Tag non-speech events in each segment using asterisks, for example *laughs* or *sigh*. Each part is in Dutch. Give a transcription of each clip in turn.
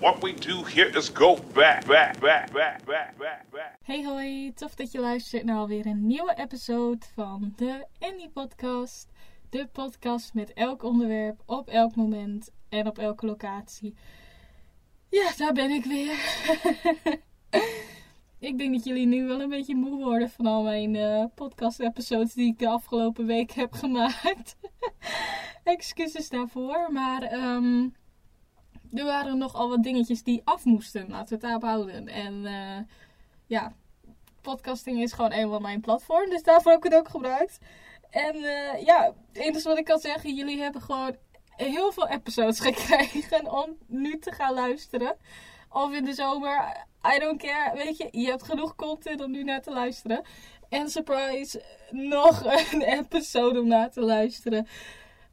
What we do here is go back, back, back, back, back, back, back. Hey hoi, tof dat je luistert naar alweer een nieuwe episode van de Andy Podcast. De podcast met elk onderwerp, op elk moment en op elke locatie. Ja, daar ben ik weer. *laughs* ik denk dat jullie nu wel een beetje moe worden van al mijn eh, podcast-episodes die ik de afgelopen week heb *laughs* gemaakt. Excuses daarvoor, maar ehm, er waren nogal wat dingetjes die af moesten. Laten we het daarop houden. En eh, ja, podcasting is gewoon een van mijn platform, dus daarvoor heb ik het ook gebruikt. En eh, ja, het enige wat ik kan zeggen, jullie hebben gewoon heel veel episodes *laughs* gekregen om nu te gaan luisteren. Of in de zomer, I don't care. Weet je, je hebt genoeg content om nu naar te luisteren. En surprise, nog *laughs* een episode om naar te luisteren.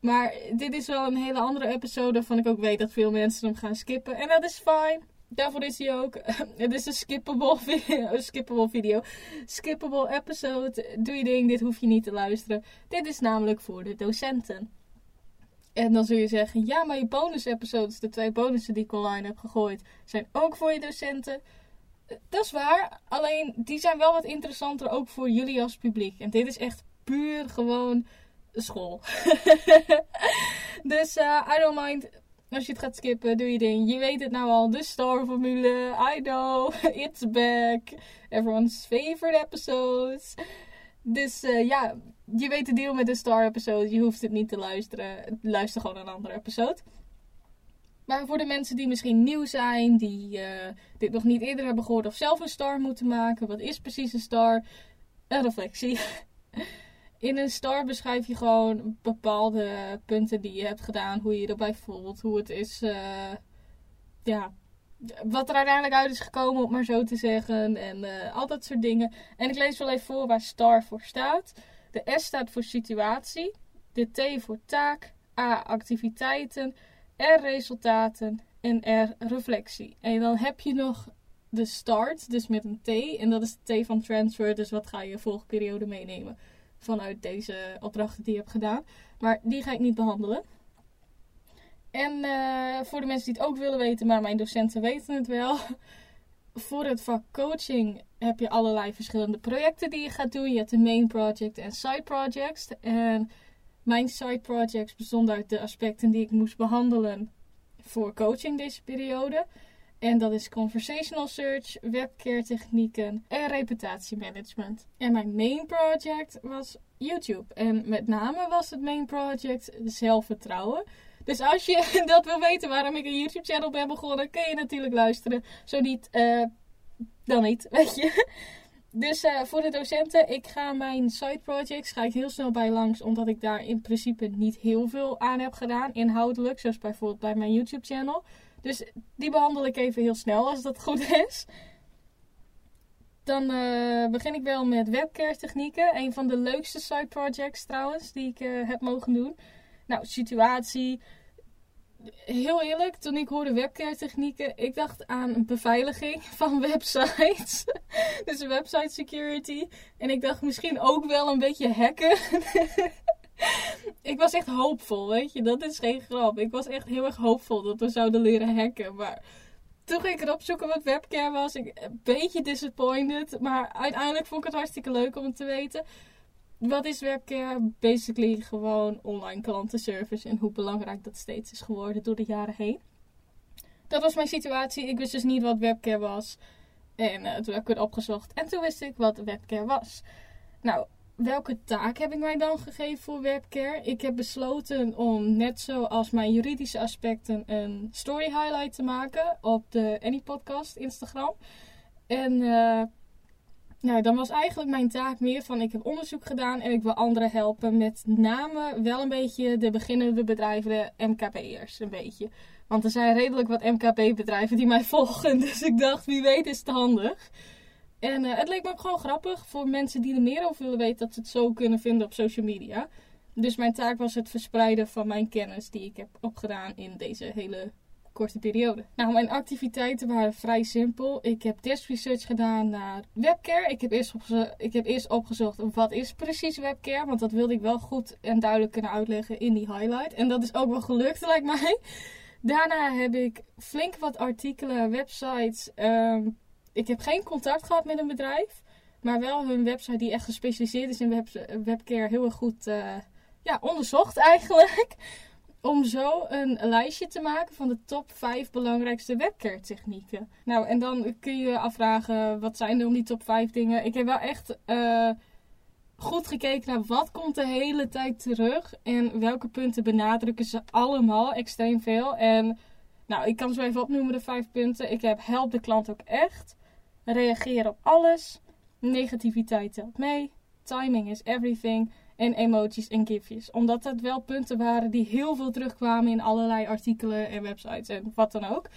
Maar dit is wel een hele andere episode waarvan ik ook weet dat veel mensen hem gaan skippen. En dat is fijn. Daarvoor is hij ook. *laughs* Het is een skippable video. Skippable video. Skippable episode. Doe je ding, dit hoef je niet te luisteren. Dit is namelijk voor de docenten. En dan zul je zeggen, ja, maar je bonus episodes, de twee bonussen die ik online heb gegooid, zijn ook voor je docenten. Dat is waar, alleen die zijn wel wat interessanter ook voor jullie als publiek. En dit is echt puur gewoon school. *laughs* dus uh, I don't mind als je het gaat skippen, doe je ding. Je weet het nou al, de Star-formule. I know, *laughs* it's back. Everyone's favorite episodes. Dus uh, ja, je weet de deal met de Star-episode. Je hoeft het niet te luisteren. Luister gewoon een andere episode. Maar voor de mensen die misschien nieuw zijn, die uh, dit nog niet eerder hebben gehoord of zelf een star moeten maken. Wat is precies een star? Een reflectie. *laughs* In een star beschrijf je gewoon bepaalde punten die je hebt gedaan, hoe je je erbij voelt, hoe het is, uh, ja, wat er uiteindelijk uit is gekomen, om maar zo te zeggen, en uh, al dat soort dingen. En ik lees wel even voor waar star voor staat. De S staat voor situatie, de T voor taak, A activiteiten, R resultaten en R reflectie. En dan heb je nog de start, dus met een T, en dat is de T van transfer, dus wat ga je volgende periode meenemen vanuit deze opdrachten die je hebt gedaan. Maar die ga ik niet behandelen. En uh, voor de mensen die het ook willen weten, maar mijn docenten weten het wel. *laughs* Voor het vak coaching heb je allerlei verschillende projecten die je gaat doen. Je hebt een main project en side projects. En mijn side projects bestonden uit de aspecten die ik moest behandelen voor coaching deze periode. En dat is conversational search, webcare technieken en reputatiemanagement. En mijn main project was YouTube. En met name was het main project zelfvertrouwen. Dus als je *laughs* dat wil weten waarom ik een YouTube channel ben begonnen, kun je natuurlijk luisteren. Zo niet, uh, dan niet, *laughs* weet je. Dus uh, voor de docenten, ik ga mijn side projects ga ik heel snel bij langs, omdat ik daar in principe niet heel veel aan heb gedaan, inhoudelijk, zoals bijvoorbeeld bij mijn YouTube channel. Dus die behandel ik even heel snel als dat goed is. Dan uh, begin ik wel met webcare technieken. Een van de leukste side projects trouwens die ik uh, heb mogen doen. Nou, situatie. Heel eerlijk, toen ik hoorde webcare technieken, ik dacht aan beveiliging *laughs* van websites. *laughs* dus website security. En ik dacht misschien ook wel een beetje hacken. *laughs* *laughs* ik was echt hoopvol, weet je. Dat is geen grap. Ik was echt heel erg hoopvol dat we zouden leren hacken. Maar toen ging ik erop zoeken wat webcam was. Ik een beetje disappointed. Maar uiteindelijk vond ik het hartstikke leuk om het te weten. Wat is webcare? Basically gewoon online klantenservice. En hoe belangrijk dat steeds is geworden door de jaren heen. Dat was mijn situatie. Ik wist dus niet wat webcare was. En uh, toen heb ik het opgezocht. En toen wist ik wat webcare was. Nou, welke taak heb ik mij dan gegeven voor webcare? Ik heb besloten om net zoals mijn juridische aspecten een story highlight te maken op de Any Podcast Instagram. En uh, nou, dan was eigenlijk mijn taak meer van ik heb onderzoek gedaan en ik wil anderen helpen met name wel een beetje de beginnende bedrijven, de MKB'ers een beetje. Want er zijn redelijk wat MKB-bedrijven die mij *laughs* volgen, dus ik dacht wie weet is het handig. En uh, het leek me ook gewoon grappig voor mensen die er meer over willen weten, dat ze het zo kunnen vinden op social media. Dus mijn taak was het verspreiden van mijn kennis die ik heb opgedaan in deze hele korte periode. Nou, mijn activiteiten waren vrij simpel. Ik heb test research gedaan naar webcare. Ik heb eerst, ik heb eerst opgezocht wat is precies webcare, want dat wilde ik wel goed en duidelijk kunnen uitleggen in die highlight. En dat is ook wel gelukt, lijkt mij. Daarna heb ik flink wat artikelen, websites. Ehm, ik heb geen contact gehad met een bedrijf. Maar wel hun website die echt gespecialiseerd is in web, webcare heel erg goed uh, ja, onderzocht eigenlijk. *laughs* Om zo een lijstje te maken van de top 5 belangrijkste webcare technieken. Nou, en dan kun je afvragen, wat zijn er om die top 5 dingen? Ik heb wel echt uh, goed gekeken naar wat komt de hele tijd terug. En welke punten benadrukken ze allemaal extreem veel. En nou, ik kan zo even opnoemen de 5 punten. Ik heb help de klant ook echt. Reageer op alles. Negativiteit telt mee. Timing is everything. En emojis en gifjes. Omdat dat wel punten waren die heel veel terugkwamen in allerlei artikelen en websites en wat dan ook.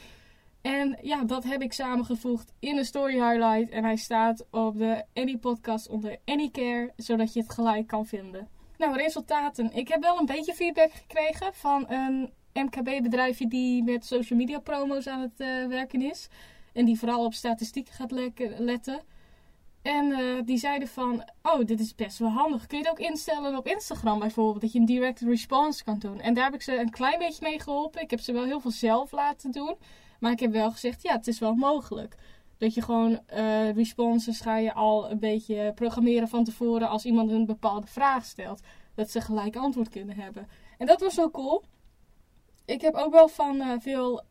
En ja, dat heb ik samengevoegd in een story highlight. En hij staat op de Any podcast onder Anycare, zodat je het gelijk kan vinden. Nou, resultaten. Ik heb wel een beetje feedback gekregen van een MKB-bedrijfje die met social media promo's aan het uh, werken is. En die vooral op statistieken gaat letten. En uh, die zeiden van, oh, dit is best wel handig. Kun je het ook instellen op Instagram bijvoorbeeld, dat je een direct response kan doen. En daar heb ik ze een klein beetje mee geholpen. Ik heb ze wel heel veel zelf laten doen. Maar ik heb wel gezegd, ja, het is wel mogelijk. Dat je gewoon uh, responses ga je al een beetje programmeren van tevoren als iemand een bepaalde vraag stelt. Dat ze gelijk antwoord kunnen hebben. En dat was wel cool. Ik heb ook wel van uh, veel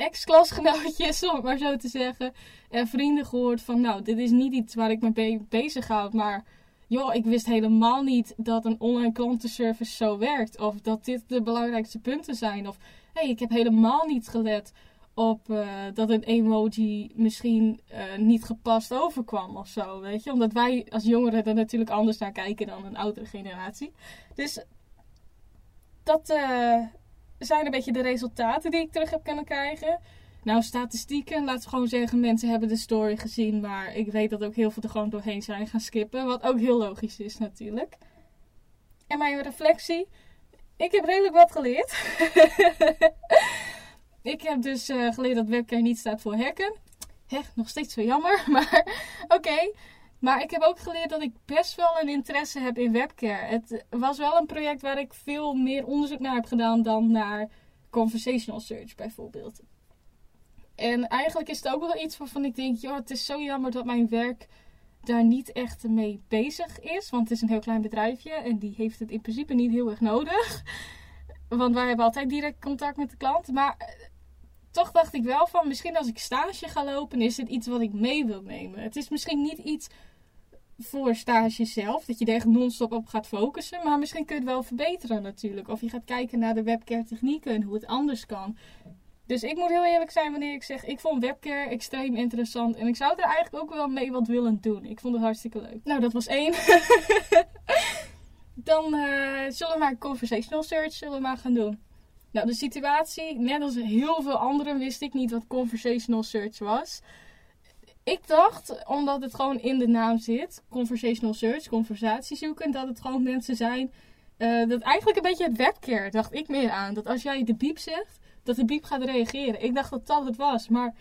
ex-klasgenootjes, *laughs* om het maar zo te zeggen, en vrienden gehoord van, nou, dit is niet iets waar ik me be bezig houd, maar joh, ik wist helemaal niet dat een online klantenservice zo werkt. Of dat dit de belangrijkste punten zijn. Of hey, ik heb helemaal niet gelet op uh, dat een emoji misschien uh, niet gepast overkwam of zo, weet je. Omdat wij als jongeren er natuurlijk anders naar kijken dan een oudere generatie. Dus dat uh, zijn een beetje de resultaten die ik terug heb kunnen krijgen. Nou, statistieken, laten we gewoon zeggen, mensen hebben de story gezien. Maar ik weet dat ook heel veel er gewoon doorheen zijn gaan skippen. Wat ook heel logisch is natuurlijk. En mijn reflectie. Ik heb redelijk wat geleerd. *laughs* ik heb dus uh, geleerd dat webcam niet staat voor hacken. Echt, nog steeds zo jammer. *laughs* Maar oké. Maar ik heb ook geleerd dat ik best wel een interesse heb in webcare. Het was wel een project waar ik veel meer onderzoek naar heb gedaan dan naar conversational search bijvoorbeeld. En eigenlijk is het ook wel iets waarvan ik denk, joh, het is zo jammer dat mijn werk daar niet echt mee bezig is. Want het is een heel klein bedrijfje en die heeft het in principe niet heel erg nodig. *laughs* Want wij hebben altijd direct contact met de klant. Maar eh, toch dacht ik wel van, misschien als ik stage ga lopen, is het iets wat ik mee wil nemen. Het is misschien niet iets voor stage zelf, dat je er echt non-stop op gaat focussen. Maar misschien kun je het wel verbeteren natuurlijk. Of je gaat kijken naar de webcare technieken en hoe het anders kan. Dus ik moet heel eerlijk zijn wanneer ik zeg, ik vond webcare extreem interessant. En ik zou er eigenlijk ook wel mee wat willen doen. Ik vond het hartstikke leuk. Nou, dat was één. *laughs* Dan uh, zullen we maar conversational search zullen we maar gaan doen. Nou, de situatie, net als heel veel anderen, wist ik niet wat conversational search was. Ik dacht, omdat het gewoon in de naam zit, conversational search, conversatie zoeken, dat het gewoon mensen zijn. Uh, dat eigenlijk een beetje het webcare, dacht ik meer aan. Dat als jij de biep zegt, dat de biep gaat reageren. Ik dacht dat dat het was, maar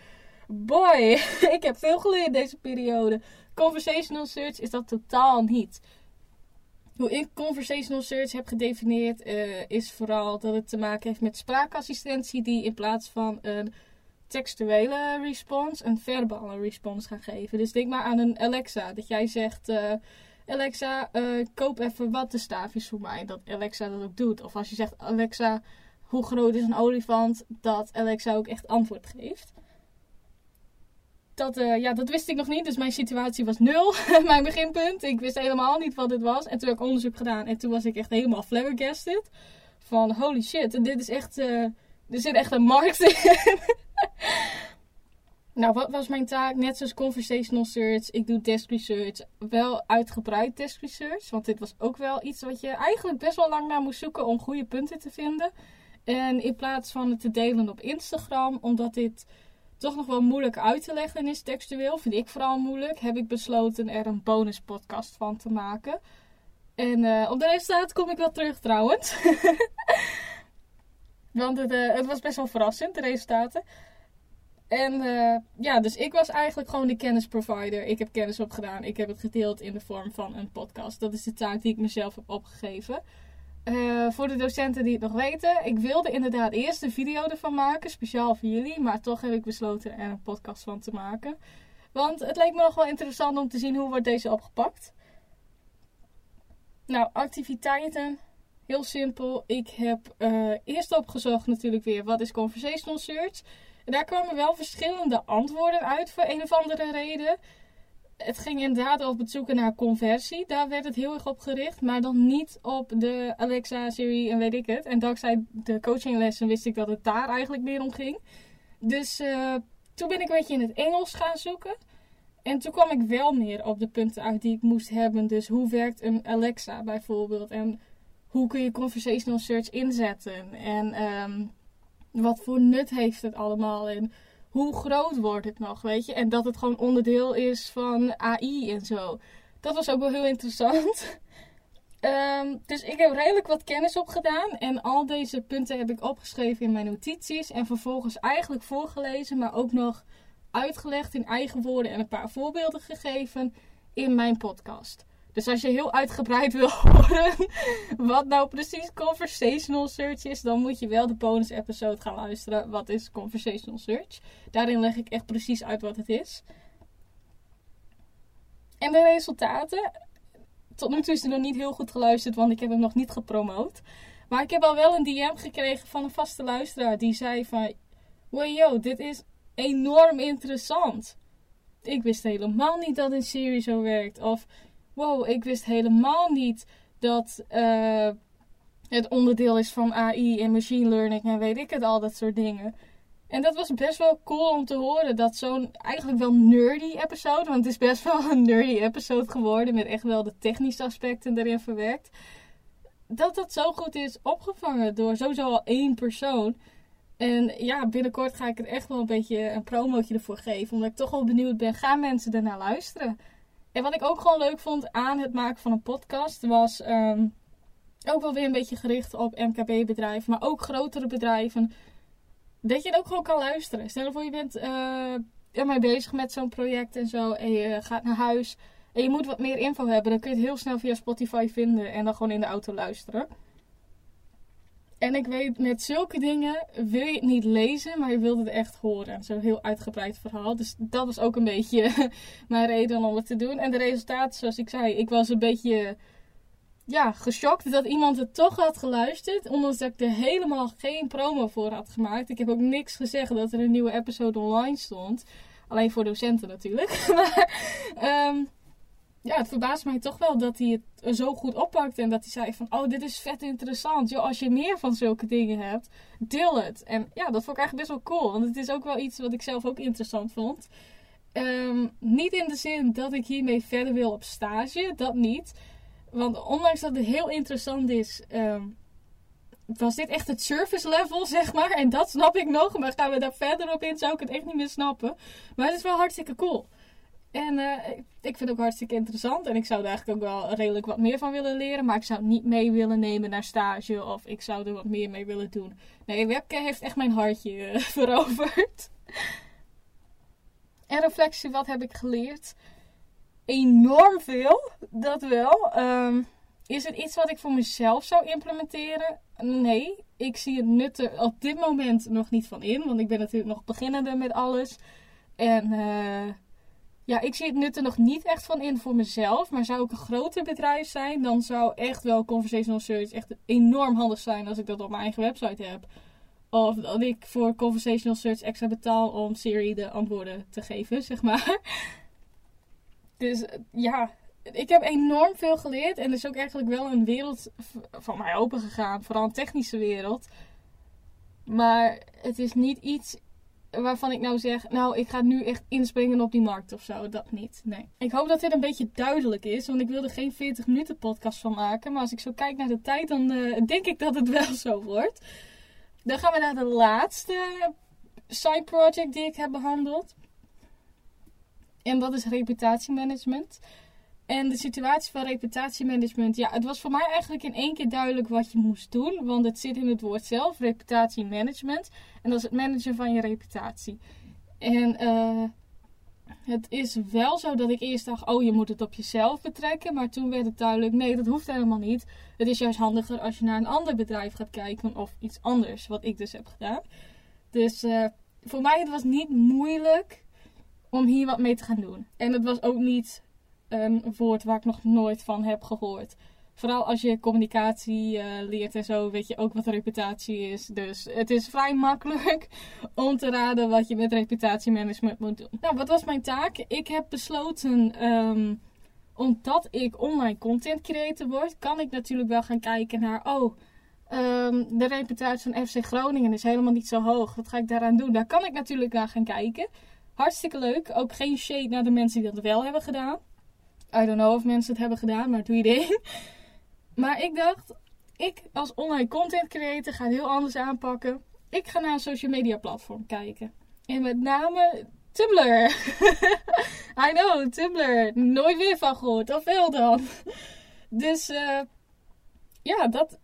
boy, *laughs* ik heb veel geleerd deze periode. Conversational search is dat totaal niet. Hoe ik conversational search heb gedefinieerd uh, is vooral dat het te maken heeft met spraakassistentie die in plaats van een textuele response een verbale response gaat geven. Dus denk maar aan een Alexa. Dat jij zegt, uh, Alexa, uh, koop even wattenstaafjes voor mij. Dat Alexa dat ook doet. Of als je zegt, Alexa, hoe groot is een olifant, dat Alexa ook echt antwoord geeft. Dat, uh, ja, dat wist ik nog niet, dus mijn situatie was nul. *laughs* mijn beginpunt. Ik wist helemaal niet wat dit was. En toen heb ik onderzoek gedaan en toen was ik echt helemaal flabbergasted. Van holy shit, dit is echt. Er zit echt een markt in. *laughs* *laughs* nou, wat was mijn taak? Net zoals conversational search. Ik doe desk research. Wel uitgebreid desk research. Want dit was ook wel iets wat je eigenlijk best wel lang naar moest zoeken om goede punten te vinden. En in plaats van het te delen op Instagram, omdat dit toch nog wel moeilijk uit te leggen is textueel, vind ik vooral moeilijk, heb ik besloten er een bonus podcast van te maken. En uh, op de resultaten kom ik wel terug trouwens. *laughs* Want het, uh, het, was best wel verrassend, de resultaten. En uh, ja, dus ik was eigenlijk gewoon de kennisprovider. Ik heb kennis opgedaan. Ik heb het gedeeld in de vorm van een podcast. Dat is de taak die ik mezelf heb opgegeven. Eh, voor de docenten die het nog weten, ik wilde inderdaad eerst een video ervan maken, speciaal voor jullie, maar toch heb ik besloten er een podcast van te maken. Want het leek me nog wel interessant om te zien hoe wordt deze opgepakt. Nou, activiteiten. Heel simpel. Ik heb uh, eerst opgezocht natuurlijk weer wat is conversational search. En daar kwamen wel verschillende antwoorden uit voor een of andere reden. Het ging inderdaad over het zoeken naar conversie. Daar werd het heel erg op gericht. Maar dan niet op de Alexa, Siri en weet ik het. En dankzij de coachinglessen wist ik dat het daar eigenlijk meer om ging. Dus uh, toen ben ik een beetje in het Engels gaan zoeken. En toen kwam ik wel meer op de punten uit die ik moest hebben. Dus hoe werkt een Alexa bijvoorbeeld? En hoe kun je conversational search inzetten? En um, wat voor nut heeft het allemaal? En hoe groot wordt het nog, weet je? En dat het gewoon onderdeel is van AI en zo. Dat was ook wel heel interessant. um, *laughs* dus ik heb redelijk wat kennis opgedaan. En al deze punten heb ik opgeschreven in mijn notities. En vervolgens eigenlijk voorgelezen, maar ook nog uitgelegd in eigen woorden en een paar voorbeelden gegeven in mijn podcast. Dus als je heel uitgebreid wil *laughs* horen wat nou precies conversational search is, dan moet je wel de bonus episode gaan luisteren. Wat is conversational search? Daarin leg ik echt precies uit wat het is. En de resultaten. Tot nu toe is er nog niet heel goed geluisterd, want ik heb hem nog niet gepromoot. Maar ik heb al wel een DM gekregen van een vaste luisteraar die zei van... Wow, yo, dit is enorm interessant. Ik wist helemaal niet dat een serie zo werkt. Of, wow, ik wist helemaal niet dat uh, het onderdeel is van AI en machine learning en weet ik het, al dat soort dingen. En dat was best wel cool om te horen. Dat zo'n eigenlijk wel nerdy episode, want het is best wel een nerdy episode geworden. Met echt wel de technische aspecten erin verwerkt. Dat dat zo goed is opgevangen door sowieso al één persoon. En ja, binnenkort ga ik er echt wel een beetje een promootje ervoor geven. Omdat ik toch wel benieuwd ben, gaan mensen ernaar luisteren? En wat ik ook gewoon leuk vond aan het maken van een podcast was um, ook wel weer een beetje gericht op MKB-bedrijven, maar ook grotere bedrijven. Dat je het ook gewoon kan luisteren. Stel voor je bent uh, ermee bezig met zo'n project en zo en je gaat naar huis en je moet wat meer info hebben. Dan kun je het heel snel via Spotify vinden en dan gewoon in de auto luisteren. En ik weet, met zulke dingen wil je het niet lezen, maar je wilt het echt horen. Zo'n heel uitgebreid verhaal. Dus dat was ook een beetje *laughs* mijn reden om het te doen. En de resultaten, zoals ik zei, ik was een beetje ja, geschokt dat iemand het toch had geluisterd. Ondanks dat ik er helemaal geen promo voor had gemaakt. Ik heb ook niks gezegd dat er een nieuwe episode online stond. Alleen voor docenten natuurlijk. *laughs* maar um, ja, het verbaast mij toch wel dat hij het zo goed oppakt. En dat hij zei van, oh, dit is vet interessant. Yo, als je meer van zulke dingen hebt, deel het. En ja, dat vond ik eigenlijk best wel cool. Want het is ook wel iets wat ik zelf ook interessant vond. Um, niet in de zin dat ik hiermee verder wil op stage. Dat niet. Want ondanks dat het heel interessant is... Um, was dit echt het service level, *laughs* zeg maar. En dat snap ik nog. Maar gaan we daar verder op in, zou ik het echt niet meer snappen. Maar het is wel hartstikke cool. En uh, ik vind het ook hartstikke interessant. En ik zou er eigenlijk ook wel redelijk wat meer van willen leren. Maar ik zou het niet mee willen nemen naar stage. Of ik zou er wat meer mee willen doen. Nee, webcam heeft echt mijn hartje uh, *laughs* veroverd. en reflectie, wat heb ik geleerd? Enorm veel, dat wel. Um, is het iets wat ik voor mezelf zou implementeren? Nee, ik zie het nut er op dit moment nog niet van in. Want ik ben natuurlijk nog beginnende met alles. En... Uh, ja, ik zie het nut er nog niet echt van in voor mezelf. Maar zou ik een groter bedrijf zijn, dan zou echt wel Conversational Search echt enorm handig zijn als ik dat op mijn eigen website heb. Of dat ik voor Conversational Search extra betaal om Siri de antwoorden te geven, zeg maar. Dus ja, ik heb enorm veel geleerd. En er is ook eigenlijk wel een wereld van mij open gegaan. Vooral een technische wereld. Maar het is niet iets waarvan ik nou zeg, nou, ik ga nu echt inspringen op die markt of zo. Dat niet. Nee. Ik hoop dat dit een beetje duidelijk is, want ik wilde geen 40 minuten podcast van maken. Maar als ik zo kijk naar de tijd, dan uh, denk ik dat het *laughs* wel zo wordt. Dan gaan we naar de laatste side project die ik heb behandeld. En dat is reputatiemanagement. En de situatie van reputatiemanagement, ja, het was voor mij eigenlijk in één keer duidelijk wat je moest doen. Want het zit in het woord zelf, reputatiemanagement. En dat is het managen van je reputatie. En uh, Het is wel zo dat ik eerst dacht, oh je moet het op jezelf betrekken. Maar toen werd het duidelijk, nee dat hoeft helemaal niet. Het is juist handiger als je naar een ander bedrijf gaat kijken of iets anders. Wat ik dus heb gedaan. Dus uh, voor mij het was niet moeilijk om hier wat mee te gaan doen. En het was ook niet een woord waar ik nog nooit van heb gehoord. Vooral als je communicatie uh, leert en zo, weet je ook wat reputatie is. Dus het is vrij makkelijk *laughs* om te raden wat je met reputatiemanagement moet doen. Nou, wat was mijn taak? Ik heb besloten, um, omdat ik online content creator word, kan ik natuurlijk wel gaan kijken naar, oh, um, de reputatie van FC Groningen is helemaal niet zo hoog. Wat ga ik daaraan doen? Daar kan ik natuurlijk naar gaan kijken. Hartstikke leuk. Ook geen shade naar de mensen die dat wel hebben gedaan. I don't know of mensen het hebben gedaan, maar doe je ding. Maar ik dacht, ik als online content creator ga het heel anders aanpakken. Ik ga naar een social media platform kijken. En met name Tumblr. *laughs* I know, Tumblr. Nooit weer van gehoord. Of veel dan. *laughs* Dus uh, ja, dat,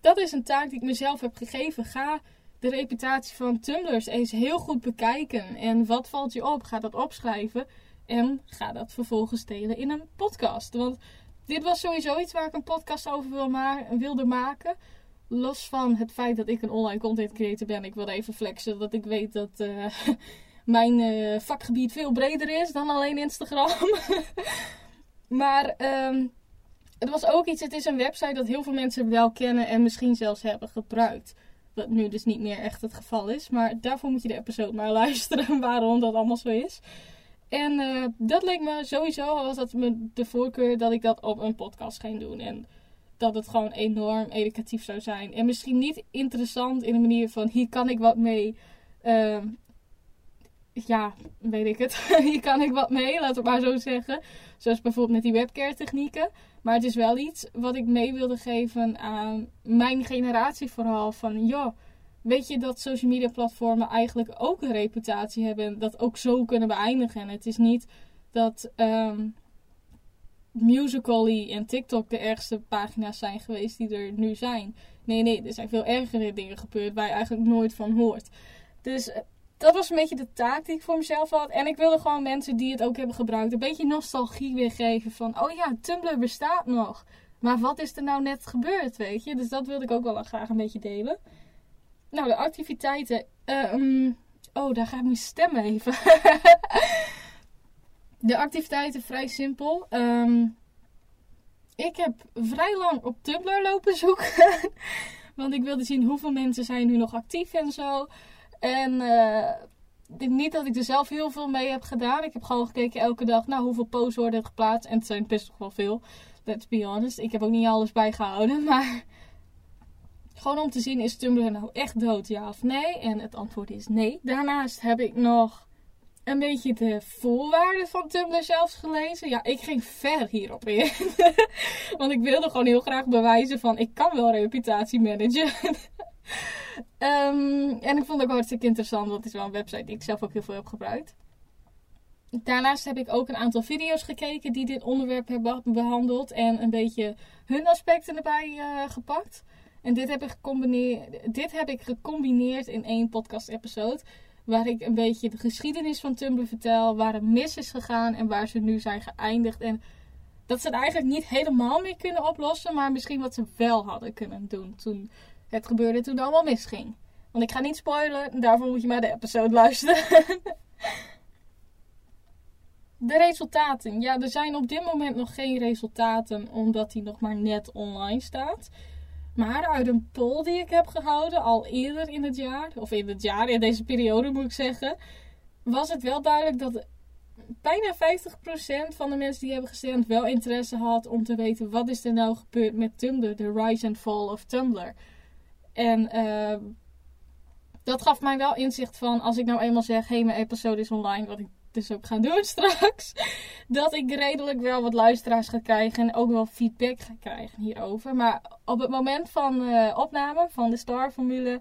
dat is een taak die ik mezelf heb gegeven. Ga de reputatie van Tumblr eens heel goed bekijken. En wat valt je op? Ga dat opschrijven. En ga dat vervolgens delen in een podcast. Want dit was sowieso iets waar ik een podcast over wil wilde maken. Los van het feit dat ik een online content creator ben. Ik wilde even flexen dat ik weet dat uh, *laughs* mijn uh, vakgebied veel breder is dan alleen Instagram. *laughs* maar um, het was ook iets, het is een website dat heel veel mensen wel kennen en misschien zelfs hebben gebruikt. Wat nu dus niet meer echt het geval is. Maar daarvoor moet je de episode maar *laughs* luisteren waarom dat allemaal zo is. En uh, dat leek me sowieso, was dat me de voorkeur dat ik dat op een podcast ging doen. En dat het gewoon enorm educatief zou zijn. En misschien niet interessant in de manier van hier kan ik wat mee. Uh, ja, weet ik het. *laughs* hier kan ik wat mee, laten we maar zo zeggen. Zoals bijvoorbeeld met die webcare technieken. Maar het is wel iets wat ik mee wilde geven aan mijn generatie vooral. Van joh weet je dat social media platformen eigenlijk ook een reputatie hebben en dat ook zo kunnen beëindigen. En het is niet dat um, Musical.ly en TikTok de ergste pagina's zijn geweest die er nu zijn. Nee, nee, er zijn veel ergere dingen gebeurd waar je eigenlijk nooit van hoort. Dus eh, dat was een beetje de taak die ik voor mezelf had. En ik wilde gewoon mensen die het ook hebben gebruikt een beetje nostalgie weergeven van, oh ja, Tumblr bestaat nog. Maar wat is er nou net gebeurd, weet je? Dus dat wilde ik ook wel graag een beetje delen. Nou, de activiteiten. Uh, oh, daar gaat mijn stem even. *laughs* de activiteiten vrij simpel. Um, ik heb vrij lang op Tumblr lopen zoeken. *laughs* Want ik wilde zien hoeveel mensen zijn nu nog actief en zo. En uh, niet dat ik er zelf heel veel mee heb gedaan. Ik heb gewoon gekeken elke dag. Nou, hoeveel posts worden geplaatst. En het zijn best wel veel. Let's be honest. Ik heb ook niet alles bijgehouden. *laughs* Maar gewoon om te zien, is Tumblr nou echt dood, ja of nee? En het antwoord is nee. Daarnaast heb ik nog een beetje de voorwaarden van Tumblr zelfs gelezen. Ja, ik ging ver hierop in. *laughs* Want ik wilde gewoon heel graag bewijzen van, ik kan wel reputatie managen. um, *laughs* en ik vond het ook hartstikke interessant, want het is wel een website die ik zelf ook heel veel heb gebruikt. Daarnaast heb ik ook een aantal video's gekeken die dit onderwerp hebben behandeld. En een beetje hun aspecten erbij uh, gepakt. En dit heb ik gecombineerd, dit heb ik gecombineerd in één podcast-episode. Waar ik een beetje de geschiedenis van Tumblr vertel. Waar het mis is gegaan en waar ze nu zijn geëindigd. En dat ze het eigenlijk niet helemaal meer kunnen oplossen. Maar misschien wat ze wel hadden kunnen doen toen het gebeurde, toen het allemaal misging. Want ik ga niet spoilen, daarvoor moet je maar de episode luisteren. *laughs* De resultaten. Ja, er zijn op dit moment nog geen resultaten, omdat die nog maar net online staat. Maar uit een poll die ik heb gehouden al eerder in het jaar, of in het jaar, in deze periode moet ik zeggen, was het wel duidelijk dat bijna 50% van de mensen die hebben gestemd wel interesse had om te weten wat is er nou gebeurd met Tumblr, de rise and fall of Tumblr. En uh, dat gaf mij wel inzicht van als ik nou eenmaal zeg, hé hey, mijn episode is online, wat ik dus ook gaan doen *laughs* straks. Dat ik redelijk wel wat luisteraars ga krijgen en ook wel feedback ga krijgen hierover. Maar op het moment van uh, opname van de Star-formule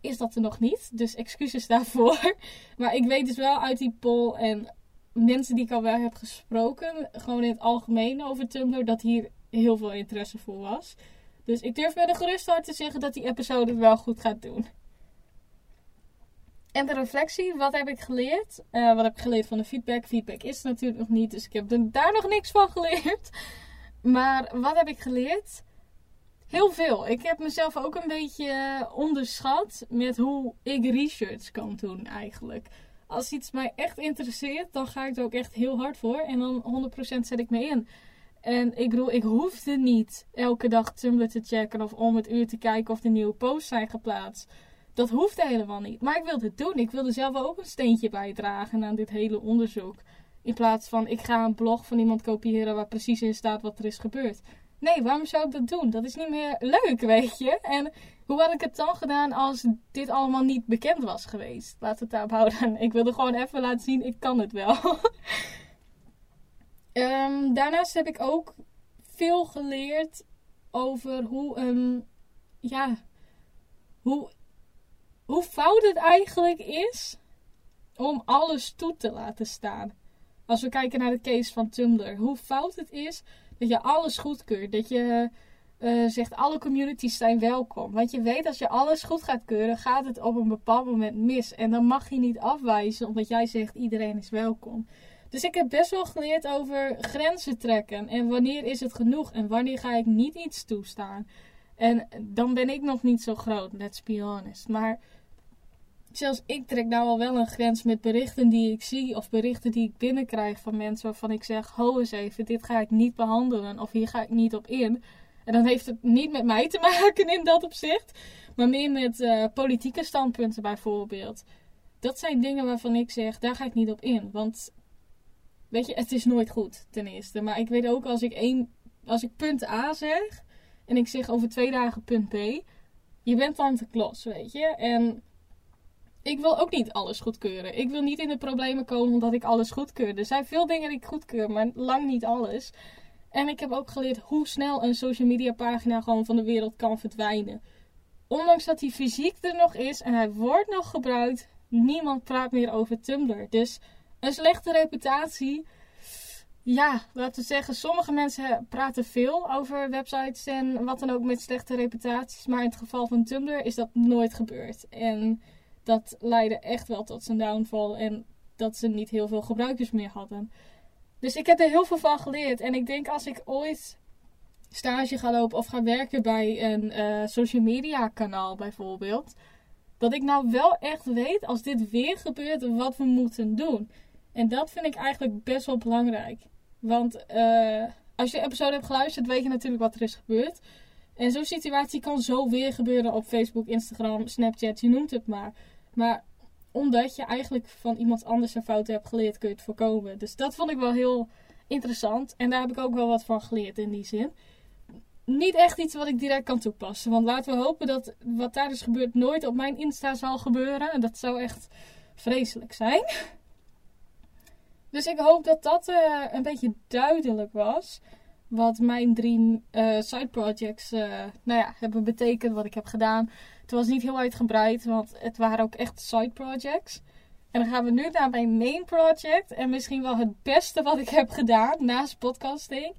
is dat er nog niet. Dus excuses daarvoor. *laughs* Maar ik weet dus wel uit die poll en mensen die ik al wel heb gesproken, gewoon in het algemeen over Tumblr, dat hier heel veel interesse voor was. Dus ik durf met een gerust hart te zeggen dat die episode wel goed gaat doen. En de reflectie, wat heb ik geleerd? Eh, wat heb ik geleerd van de feedback? Feedback is natuurlijk nog niet, dus ik heb er daar nog niks van geleerd. *laughs* Maar wat heb ik geleerd? Heel veel. Ik heb mezelf ook een beetje onderschat met hoe ik research kan doen eigenlijk. Als iets mij echt interesseert, dan ga ik er ook echt heel hard voor. En dan 100% zet ik me in. En ik bedoel, ik hoefde niet elke dag Tumblr te checken of om het uur te kijken of de nieuwe posts zijn geplaatst. Dat hoefde helemaal niet. Maar ik wilde het doen. Ik wilde zelf ook een steentje bijdragen aan dit hele onderzoek. In plaats van ik ga een blog van iemand kopiëren waar precies in staat wat er is gebeurd. Nee, waarom zou ik dat doen? Dat is niet meer leuk, weet je. En hoe had ik het dan gedaan als dit allemaal niet bekend was geweest? We het daarop houden. *laughs* Ik wilde gewoon even laten zien, ik kan het wel. um, *laughs* daarnaast heb ik ook veel geleerd over hoe een... Ja, hoe, hoe fout het eigenlijk is om alles toe te laten staan. Als we kijken naar de case van Tumblr. Hoe fout het is dat je alles goedkeurt. Dat je uh, zegt alle communities zijn welkom. Want je weet als je alles goed gaat keuren, gaat het op een bepaald moment mis. En dan mag je niet afwijzen omdat jij zegt iedereen is welkom. Dus ik heb best wel geleerd over grenzen trekken. En wanneer is het genoeg? En wanneer ga ik niet iets toestaan? En dan ben ik nog niet zo groot, let's be honest. Maar zelfs ik trek nou al wel een grens met berichten die ik zie of berichten die ik binnenkrijg van mensen waarvan ik zeg: Ho eens even, dit ga ik niet behandelen of hier ga ik niet op in. En dan heeft het niet met mij te *laughs* maken in dat opzicht, maar meer met uh, politieke standpunten bijvoorbeeld. Dat zijn dingen waarvan ik zeg: daar ga ik niet op in. Want weet je, het is nooit goed ten eerste. Maar ik weet ook als ik, één, als ik punt A zeg en ik zeg over twee dagen punt B, je bent dan te klos, weet je. En ik wil ook niet alles goedkeuren. Ik wil niet in de problemen komen omdat ik alles goedkeur. Er zijn veel dingen die ik goedkeur, maar lang niet alles. En ik heb ook geleerd hoe snel een social media pagina gewoon van de wereld kan verdwijnen. Ondanks dat die fysiek er nog is en hij wordt nog gebruikt, niemand praat meer over Tumblr. Dus een slechte reputatie. Ja, laten we zeggen, sommige mensen praten veel over websites en wat dan ook met slechte reputaties. Maar in het geval van Tumblr is dat nooit gebeurd. En dat leidde echt wel tot zijn downfall. En dat ze niet heel veel gebruikers meer hadden. Dus ik heb er heel veel van geleerd. En ik denk als ik ooit stage ga lopen of ga werken bij een uh, social media kanaal bijvoorbeeld. Dat ik nou wel echt weet als dit weer gebeurt wat we moeten doen. En dat vind ik eigenlijk best wel belangrijk. Want uh, als je de episode hebt geluisterd, weet je natuurlijk wat er is gebeurd. En zo'n situatie kan zo weer gebeuren op Facebook, Instagram, Snapchat, je noemt het maar. Maar omdat je eigenlijk van iemand anders een fout hebt geleerd, kun je het voorkomen. Dus dat vond ik wel heel interessant. En daar heb ik ook wel wat van geleerd in die zin. Niet echt iets wat ik direct kan toepassen. Want laten we hopen dat wat daar is gebeurd nooit op mijn Insta zal gebeuren. En dat zou echt vreselijk zijn. Dus ik hoop dat dat uh, een beetje duidelijk was wat mijn drie uh, side projects uh, nou ja, hebben betekend, wat ik heb gedaan. Het was niet heel uitgebreid, want het waren ook echt side projects. En dan gaan we nu naar mijn main project. En misschien wel het beste wat ik heb gedaan naast podcasting,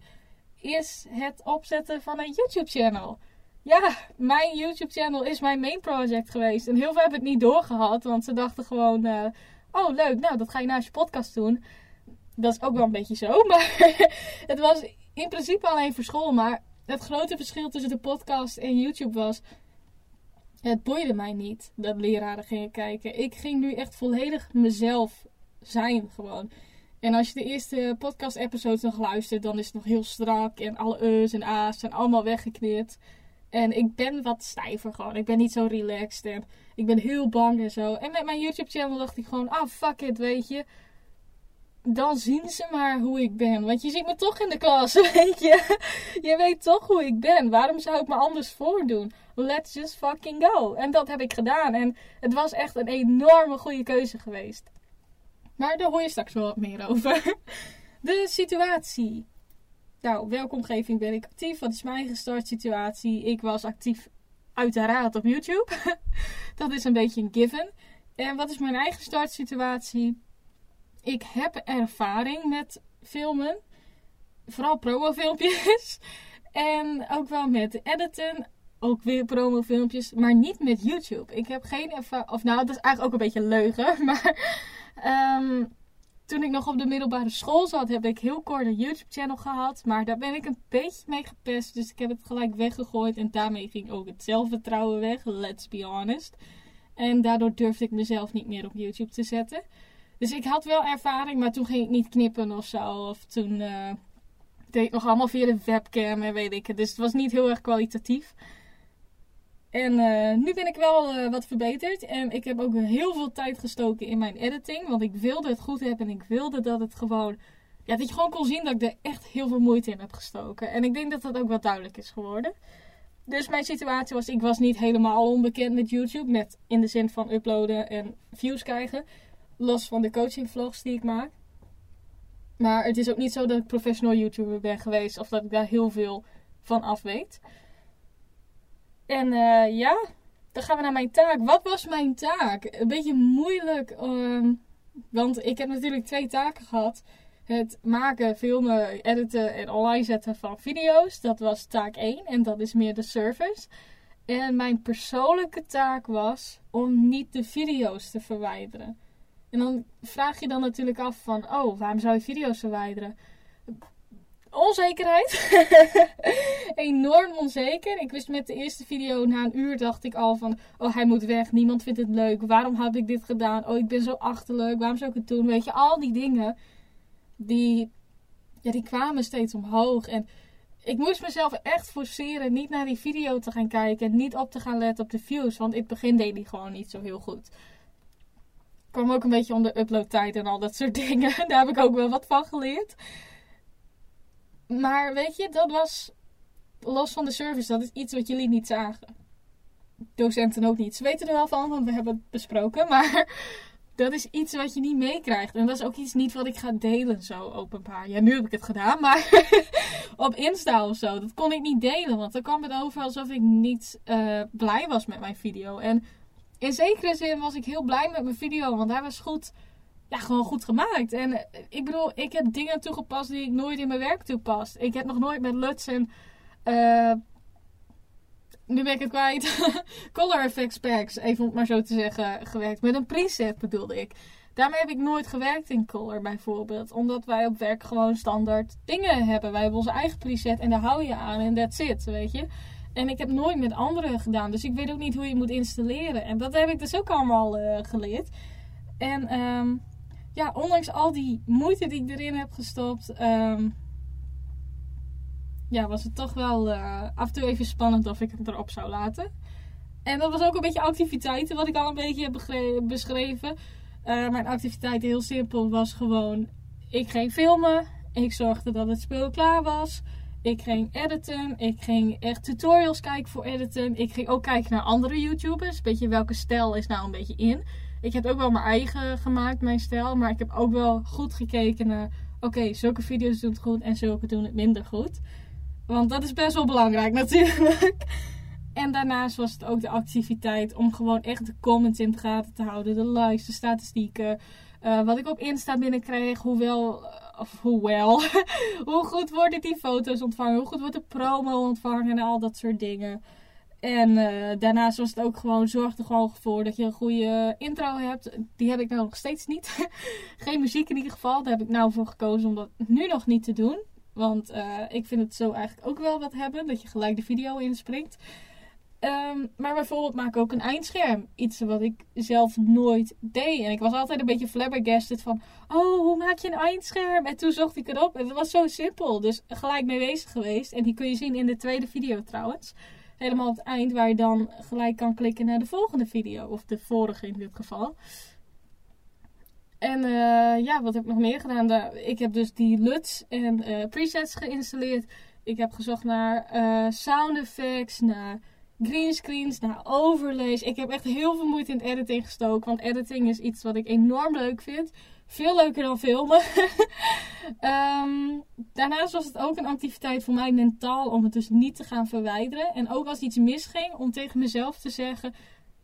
is het opzetten van een YouTube-channel. Ja, mijn YouTube-channel is mijn main project geweest. En heel veel hebben het niet doorgehad, want ze dachten gewoon: uh, oh leuk, nou dat ga je naast je podcast doen. Dat is ook wel een beetje zo, *laughs* maar het was in principe alleen voor school. Maar het grote verschil tussen de podcast en YouTube was. Het boeide mij niet dat leraren gingen kijken. Ik ging nu echt volledig mezelf zijn gewoon. En als je de eerste podcast-episodes nog luistert, dan is het nog heel strak. En alle e's en a's zijn allemaal weggeknipt. En ik ben wat stijver gewoon. Ik ben niet zo relaxed. En ik ben heel bang en zo. En met mijn YouTube-channel dacht ik gewoon: ah, fuck it, weet je dan zien ze maar hoe ik ben. Want je ziet me toch in de klas, *laughs* weet je. Je weet toch hoe ik ben. Waarom zou ik me anders voordoen? Let's just fucking go. En dat heb ik gedaan. En het was echt een enorme goede keuze geweest. Maar daar hoor je straks wel wat meer over. *laughs* De situatie. Nou, welke omgeving ben ik actief? Wat is mijn eigen startsituatie? Ik was actief uiteraard op YouTube. *laughs* dat is een beetje een given. En wat is mijn eigen startsituatie? Ik heb ervaring met filmen. Vooral promo-filmpjes. *laughs* En ook wel met editen. ook weer promofilmpjes, maar niet met YouTube. Ik heb geen ervaring, of nou, dat is eigenlijk ook een beetje leugen, *laughs* maar ehm, toen ik nog op de middelbare school zat, heb ik heel kort een YouTube-channel gehad, maar daar ben ik een beetje mee gepest, dus ik heb het gelijk weggegooid en daarmee ging ook het zelfvertrouwen weg, let's be honest. En daardoor durfde ik mezelf niet meer op YouTube te zetten. Dus ik had wel ervaring, maar toen ging ik niet knippen of zo. Of toen uh, deed ik nog allemaal via de webcam en weet ik het. Dus het was niet heel erg kwalitatief. En uh, nu ben ik wel uh, wat verbeterd. En ik heb ook heel veel tijd gestoken in mijn editing. Want ik wilde het goed hebben en ik wilde dat het gewoon. Ja, dat je gewoon kon zien dat ik er echt heel veel moeite in heb gestoken. En ik denk dat dat ook wel duidelijk is geworden. Dus mijn situatie was, ik was niet helemaal onbekend met YouTube. Met in de zin van uploaden en views krijgen. Los van de coaching vlogs die ik maak. Maar het is ook niet zo dat ik professional YouTuber ben geweest. Of dat ik daar heel veel van af weet. En uh, ja, dan gaan we naar mijn taak. Wat was mijn taak? Een beetje moeilijk. Um, want ik heb natuurlijk twee taken gehad. Het maken, filmen, editen en online zetten van video's. Dat was taak 1 en dat is meer de service. En mijn persoonlijke taak was om niet de video's te verwijderen. En dan vraag je dan natuurlijk af van, oh, waarom zou je video's verwijderen? Onzekerheid. *laughs* Enorm onzeker. Ik wist met de eerste video na een uur dacht ik al van, oh hij moet weg, niemand vindt het leuk. Waarom heb ik dit gedaan? Oh ik ben zo achterlijk, waarom zou ik het doen? Weet je, al die dingen, die, ja, die kwamen steeds omhoog. En ik moest mezelf echt forceren niet naar die video te gaan kijken en niet op te gaan letten op de views. Want in het begin deed die gewoon niet zo heel goed kwam ook een beetje onder uploadtijd en al dat soort *laughs* dingen. Daar heb ik ook wel wat van geleerd. Maar weet je, dat was los van de service. Dat is iets wat jullie niet zagen. Docenten ook niet. Ze weten er wel van, want we hebben het besproken. *laughs* Maar dat is iets wat je niet meekrijgt. En dat is ook iets niet wat ik ga delen zo openbaar. Ja, nu heb ik het gedaan, *laughs* maar op Insta of zo. Dat kon ik niet delen, want dan kwam het over alsof ik niet uh, blij was met mijn video. En in zekere zin was ik heel blij met mijn video, want hij was goed, ja, gewoon goed gemaakt. En eh, ik bedoel, ik heb dingen toegepast die ik nooit in mijn werk toepast. Ik heb nog nooit met LUTs en, uh, nu ben ik het kwijt, *laughs* color effects packs, even om het maar zo te zeggen, gewerkt. Met een preset bedoelde ik. Daarmee heb ik nooit gewerkt in Color bijvoorbeeld. Omdat wij op werk gewoon standaard dingen hebben. Wij hebben onze eigen preset en daar hou je aan en that's it, weet je. En ik heb nooit met anderen gedaan. Dus ik weet ook niet hoe je moet installeren. En dat heb ik dus ook allemaal uh, geleerd. En um, ja, ondanks al die moeite die ik erin heb gestopt. Um, ja, was het toch wel uh, af en toe even spannend of ik het erop zou laten. En dat was ook een beetje activiteiten, wat ik al een beetje heb beschreven. Uh, mijn activiteit heel simpel was gewoon: ik ging filmen, ik zorgde dat het speel klaar was. Ik ging editen. Ik ging echt tutorials kijken voor editen. Ik ging ook kijken naar andere YouTubers. Beetje welke stijl is nou een beetje in. Ik heb ook wel mijn eigen gemaakt, mijn stijl. Maar ik heb ook wel goed gekeken naar... Oké, zulke video's doen het goed en zulke doen het minder goed. Want dat is best wel belangrijk *laughs* natuurlijk. En daarnaast was het ook de activiteit om gewoon echt de comments in de gaten te houden. De likes, de statistieken. Uh, wat ik op Insta binnenkreeg. Hoewel of hoe wel, *laughs* hoe goed worden die foto's ontvangen, hoe goed wordt de promo ontvangen en al dat soort dingen. En uh, daarnaast was het ook gewoon, zorg er gewoon voor dat je een goede intro hebt. Die heb ik nou nog steeds niet. *laughs* Geen muziek in ieder geval. Daar heb ik nou voor gekozen om dat nu nog niet te doen. Want uh, ik vind het zo eigenlijk ook wel wat hebben. Dat je gelijk de video inspringt. Um, maar bijvoorbeeld maak ook een eindscherm. Iets wat ik zelf nooit deed. En ik was altijd een beetje flabbergasted van... Oh, hoe maak je een eindscherm? En toen zocht ik het op. En het was zo simpel. Dus gelijk mee bezig geweest. En die kun je zien in de tweede video trouwens. Helemaal op het eind. Waar je dan gelijk kan klikken naar de volgende video. Of de vorige in dit geval. En uh, ja, wat heb ik nog meer gedaan? Ik heb dus die LUTs en uh, presets geïnstalleerd. Ik heb gezocht naar uh, sound effects, naar greenscreens naar overlays. Ik heb echt heel veel moeite in het editing gestoken. Want editing is iets wat ik enorm leuk vind. Veel leuker dan filmen. um, *laughs* daarnaast was het ook een activiteit voor mij mentaal om het dus niet te gaan verwijderen. En ook als iets misging, om tegen mezelf te zeggen: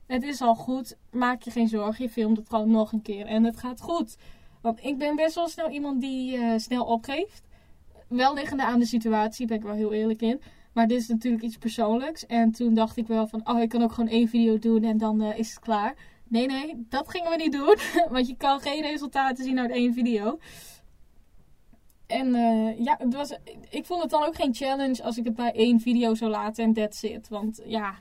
Het is al goed, maak je geen zorgen, je filmt het gewoon nog een keer en het gaat goed. Want ik ben best wel snel iemand die uh, snel opgeeft. Wel liggende aan de situatie, ben ik wel heel eerlijk in. Maar dit is natuurlijk iets persoonlijks. En toen dacht ik wel van, oh, ik kan ook gewoon één video doen en dan eh, is het klaar. Nee, nee, dat gingen we niet doen. *laughs* Want je kan geen resultaten zien uit één video. En uh, ja, het was, ik vond het dan ook geen challenge als ik het bij één video zou laten en that's it. Want ja,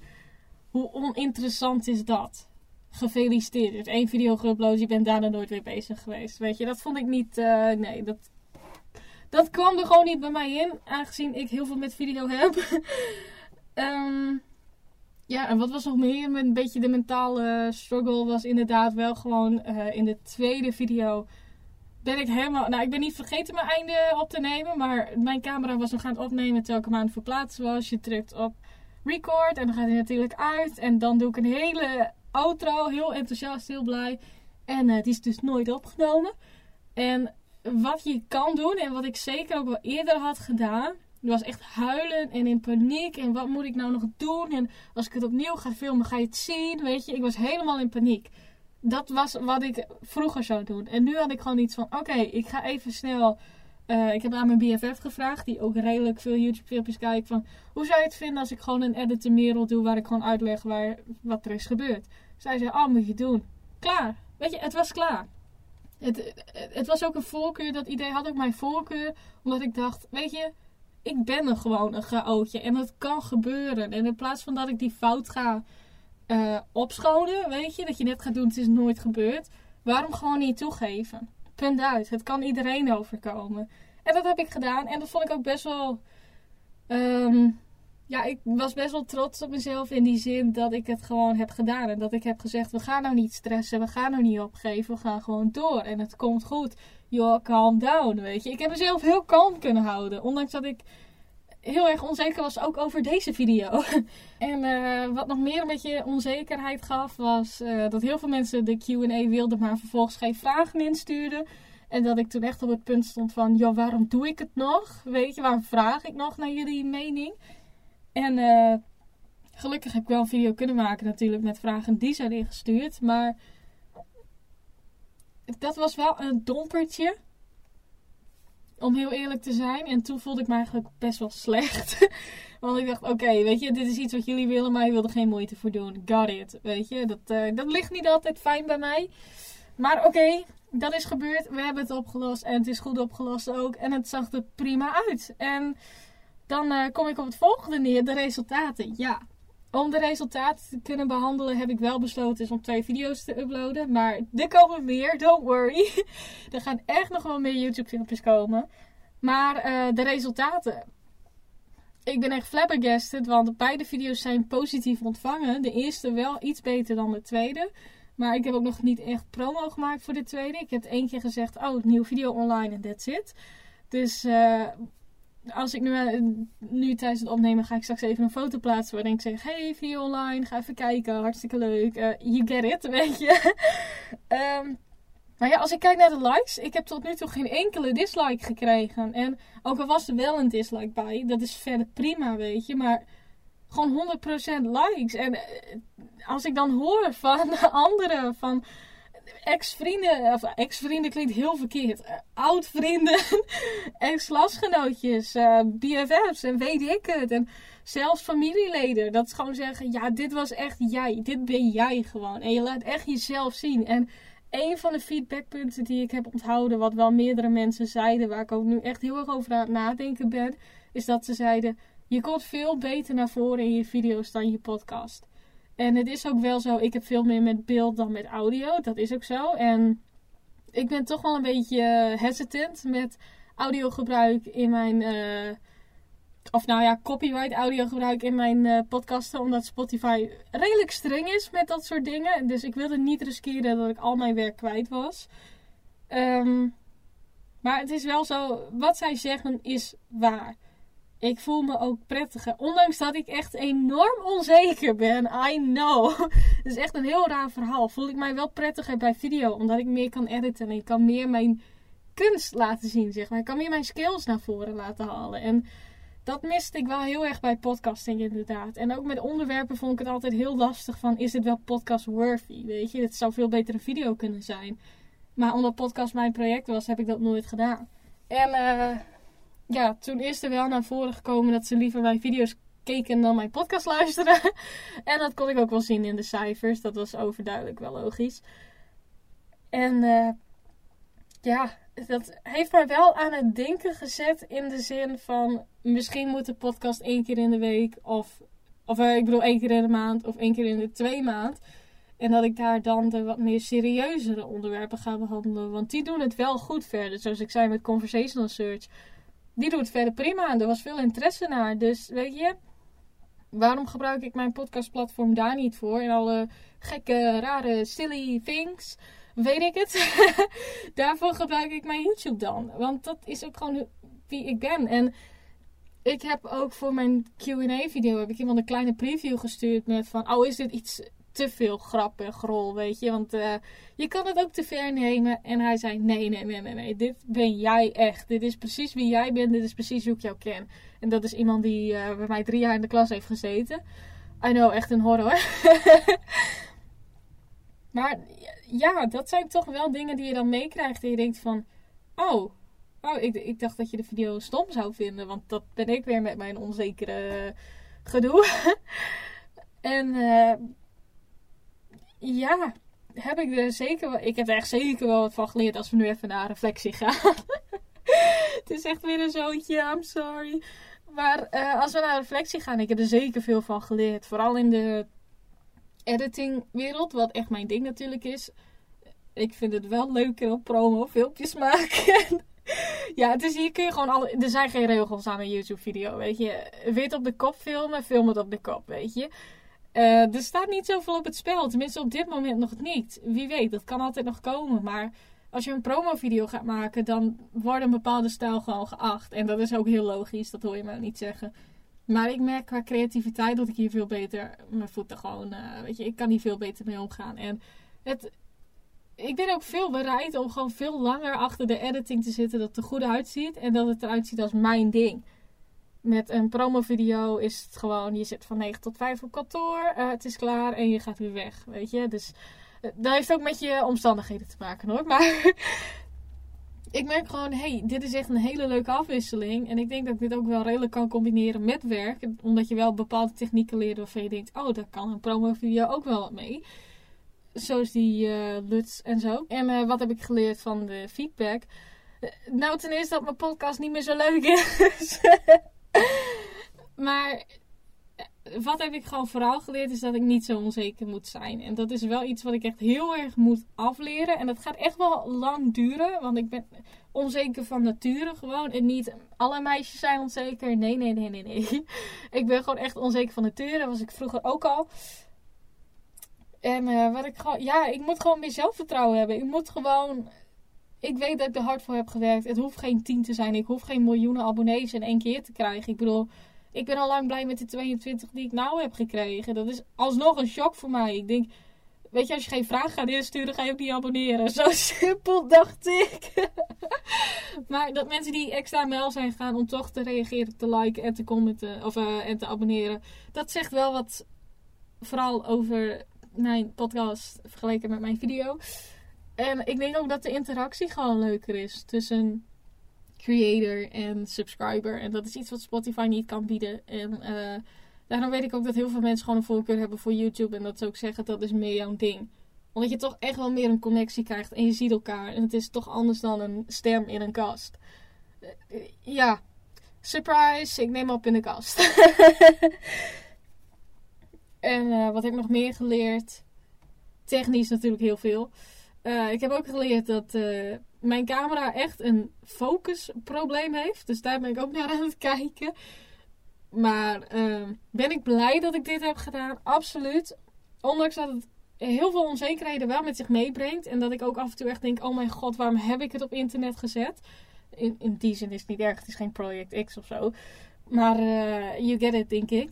hoe oninteressant is dat? Gefeliciteerd, hebt één video geüpload, je bent daarna nooit weer bezig geweest. Weet je, dat vond ik niet, uh, nee, dat, dat kwam er gewoon niet bij mij in. Aangezien ik heel veel met video heb. um, *laughs* ja, en wat was nog meer? Een beetje de mentale struggle was inderdaad wel gewoon uh, in de tweede video ben ik helemaal... Nou, ik ben niet vergeten mijn einde op te nemen. Maar mijn camera was nog aan het opnemen terwijl ik hem aan het verplaatsen was. Je drukt op record en dan gaat hij natuurlijk uit. En dan doe ik een hele outro. Heel enthousiast, heel blij. En uh, die is dus nooit opgenomen. En wat je kan doen en wat ik zeker ook wel eerder had gedaan... was echt huilen en in paniek. En wat moet ik nou nog doen? En als ik het opnieuw ga filmen, ga je het zien. Weet je, ik was helemaal in paniek dat was wat ik vroeger zou doen. En nu had ik gewoon iets van: oké, ik ga even snel. Uh, ik heb aan mijn BFF gevraagd, die ook redelijk veel YouTube-filmpjes kijkt. Van hoe zou je het vinden als ik gewoon een edit merel doe waar ik gewoon uitleg waar, wat er is gebeurd? Zij zei: Oh, moet je doen. Klaar. Weet je, het was klaar. Het, het, was ook een voorkeur, dat idee had ook mijn voorkeur. Omdat ik dacht: Weet je, ik ben er gewoon een chaotje. En het kan gebeuren. En in plaats van dat ik die fout ga uh, opschonen, weet je. Dat je net gaat doen, het is nooit gebeurd. Waarom gewoon niet toegeven? Punt uit. Het kan iedereen overkomen. En dat heb ik gedaan. En dat vond ik ook best wel... Um, ja, ik was best wel trots op mezelf in die zin dat ik het gewoon heb gedaan. En dat ik heb gezegd, we gaan nou niet stressen, we gaan nou niet opgeven, we gaan gewoon door. En het komt goed. Joh, calm down, weet je. Ik heb mezelf heel kalm kunnen houden. Ondanks dat ik heel erg onzeker was ook over deze video. *laughs* en uh, wat nog meer een beetje onzekerheid gaf, was uh, dat heel veel mensen de QA wilden, maar vervolgens geen vragen instuurden. En dat ik toen echt op het punt stond van, joh, waarom doe ik het nog? Weet je, waarom vraag ik nog naar jullie mening? En uh, gelukkig heb ik wel een video kunnen maken natuurlijk met vragen die zijn ingestuurd. Maar dat was wel een dompertje om heel eerlijk te zijn. En toen voelde ik me eigenlijk best wel slecht. *laughs* Want ik dacht, oké, weet je, dit is iets wat jullie willen, maar je wilde geen moeite voor doen. Got it, weet je. Dat, uh, dat ligt niet altijd fijn bij mij. Maar oké, dat is gebeurd. We hebben het opgelost en het is goed opgelost ook. En het zag er prima uit. En dan uh, kom ik op het volgende neer, de resultaten. Ja, om de resultaten te kunnen behandelen heb ik wel besloten om twee video's te uploaden. Maar er komen meer, don't worry. *laughs* er gaan echt nog wel meer YouTube filmpjes komen. Maar uh, de resultaten. Ik ben echt flabbergasted, want beide video's zijn positief ontvangen. De eerste wel iets beter dan de tweede. Maar ik heb ook nog niet echt promo gemaakt voor de tweede. Ik heb één keer gezegd, oh, nieuwe video online en that's it. Dus uh, als ik nu, eh, nu tijdens het opnemen ga ik straks even een foto plaatsen waarin ik zeg: Hey, video online, ga even kijken, hartstikke leuk. Uh, you get it, *laughs* weet je. um, maar ja, als ik kijk naar de likes, ik heb tot nu toe geen enkele dislike gekregen. En ook al was er wel een dislike bij, dat is verder prima, weet je. Maar gewoon 100% likes. En eh, als ik dan hoor van *laughs* anderen van ex-vrienden, of ex-vrienden klinkt heel verkeerd. Uh, Oud-vrienden, *laughs* ex-klasgenootjes, uh, eh, BFF's en weet ik het. En zelfs familieleden. Dat gewoon zeggen, ja, dit was echt jij. Dit ben jij gewoon. En je laat echt jezelf zien. En een van de feedbackpunten die ik heb onthouden, wat wel meerdere mensen zeiden, waar ik ook nu echt heel erg over aan het nadenken ben, is dat ze zeiden: Je komt veel beter naar voren in je video's dan je podcast. En het is ook wel zo, ik heb veel meer met beeld dan met audio. Dat is ook zo. En ik ben toch wel een beetje hesitant met audiogebruik in mijn. Uh, of nou ja, copyright audiogebruik in mijn uh, podcasten. Omdat Spotify redelijk streng is met dat soort dingen. Dus ik wilde niet riskeren dat ik al mijn werk kwijt was. Um, maar het is wel zo, wat zij zeggen is waar ik voel me ook prettiger. Ondanks dat ik echt enorm onzeker ben. I know. *laughs* Het is echt een heel raar verhaal. Voel ik mij wel prettiger bij video. Omdat ik meer kan editen. En ik kan meer mijn kunst laten zien, zeg maar. Ik kan meer mijn skills naar voren laten halen. En dat miste ik wel heel erg bij podcasting inderdaad. En ook met onderwerpen vond ik het altijd heel lastig van... Is dit wel podcast worthy? Weet je, het zou veel beter een video kunnen zijn. Maar omdat podcast mijn project was, heb ik dat nooit gedaan. En... eh ja, toen is er wel naar voren gekomen dat ze liever mijn video's keken dan mijn podcast luisteren. *laughs* en dat kon ik ook wel zien in de cijfers. Dat was overduidelijk wel logisch. En uh, ja, dat heeft mij wel aan het denken gezet in de zin van misschien moet de podcast één keer in de week of, of uh, ik bedoel één keer in de maand of één keer in de twee maand. En dat ik daar dan de wat meer serieuzere onderwerpen ga behandelen. Want die doen het wel goed verder. Zoals ik zei met Conversational Search. Die doet verder prima. En er was veel interesse naar. Dus weet je, waarom gebruik ik mijn podcastplatform daar niet voor? En alle gekke, rare, silly things weet ik het. *laughs* Daarvoor gebruik ik mijn YouTube dan. Want dat is ook gewoon wie ik ben. En ik heb ook voor mijn Q&A-video heb ik iemand een kleine preview gestuurd met van... Oh, is dit iets te veel grap en grol, weet je? Want uh, je kan het ook te ver nemen. En hij zei, nee, nee, nee, nee, nee. Dit ben jij echt. Dit is precies wie jij bent. Dit is precies hoe ik jou ken. En dat is iemand die uh, bij mij drie jaar in de klas heeft gezeten. I know, echt een horror. *laughs* maar ja, dat zijn toch wel dingen die je dan meekrijgt. En je denkt van, oh, oh ik, ik dacht dat je de video stom zou vinden. Want dat ben ik weer met mijn onzekere gedoe. *laughs* en uh, ja, heb ik er zeker wel, ik heb er echt zeker wel wat van geleerd als we nu even naar reflectie gaan. *laughs* Het is echt weer een zootje, I'm sorry. Maar uh, als we naar reflectie gaan, ik heb er zeker veel van geleerd. Vooral in de editingwereld, wat echt mijn ding natuurlijk is. Ik vind het wel leuker op promo filmpjes maken. *laughs* ja, het is hier kun je gewoon alle. Er zijn geen regels aan een YouTube-video, weet je. Weet op de kop filmen, film het op de kop, weet je. Uh, er staat niet zoveel op het spel. Tenminste, op dit moment nog niet. Wie weet, dat kan altijd nog komen. Maar als je een promo-video gaat maken, dan wordt een bepaalde stijl gewoon geacht. En dat is ook heel logisch, dat hoor je me niet zeggen. Maar ik merk qua creativiteit dat ik hier veel beter mijn voeten gewoon, uh, weet je, ik kan hier veel beter mee omgaan. En het, ik ben ook veel bereid om gewoon veel langer achter de editing te zitten, dat het er goed uitziet en dat het eruit ziet als mijn ding. Met een promo-video is het gewoon, je zit van 9 tot 5 op kantoor, uh, het is klaar en je gaat weer weg, weet je. Dus uh, dat heeft ook met je omstandigheden te maken hoor. *laughs* Maar ik merk gewoon, hey, dit is echt een hele leuke afwisseling. En ik denk dat ik dit ook wel redelijk kan combineren met werk. Omdat je wel bepaalde technieken leert waarvan je denkt, oh, daar kan een promo-video ook wel wat mee. Zoals die uh, Luts en zo. En wat heb ik geleerd van de feedback? Nou, ten eerste dat mijn podcast niet meer zo leuk is. *laughs* *laughs* maar wat heb ik gewoon vooral geleerd is dat ik niet zo onzeker moet zijn. En dat is wel iets wat ik echt heel erg moet afleren. En dat gaat echt wel lang duren. Want ik ben onzeker van nature gewoon. En niet alle meisjes zijn onzeker. Nee, nee, nee, nee, nee. *laughs* Ik ben gewoon echt onzeker van nature. Dat was ik vroeger ook al. En uh, wat ik gewoon... Ja, ik moet gewoon meer zelfvertrouwen hebben. Ik moet gewoon... Ik weet dat ik er hard voor heb gewerkt. Het hoeft geen tien te zijn. Ik hoef geen miljoenen abonnees in één keer te krijgen. Ik bedoel ik ben al lang blij met de 22 die ik nou heb gekregen. Dat is alsnog een shock voor mij. Ik denk, weet je, als je geen vraag gaat insturen, ga je ook niet abonneren. *laughs* Zo simpel dacht ik. *laughs* maar dat mensen die extra mail zijn gaan om toch te reageren, te liken en te commenten of, uh, en te abonneren. Dat zegt wel wat vooral over mijn podcast vergeleken met mijn video. En ik denk ook dat de interactie gewoon leuker is tussen creator en subscriber. En dat is iets wat Spotify niet kan bieden. En uh, daarom weet ik ook dat heel veel mensen gewoon een voorkeur hebben voor YouTube. En dat ze ook zeggen dat is meer jouw ding. Omdat je toch echt wel meer een connectie krijgt en je ziet elkaar. En het is toch anders dan een stem in een kast. Uh, ja, surprise, ik neem op in de kast. *laughs* en uh, wat heb ik nog meer geleerd? Technisch natuurlijk heel veel. Ik heb ook geleerd dat mijn camera echt een focusprobleem heeft. Dus daar ben ik ook *laughs* naar aan het kijken. Maar uh, ben ik blij dat ik dit heb gedaan? Absoluut. Ondanks dat het heel veel onzekerheden wel met zich meebrengt. En dat ik ook af en toe echt denk: oh mijn god, waarom heb ik het op internet gezet? In, in die zin is het niet erg, het is geen Project X of zo. Maar uh, you get it, denk ik.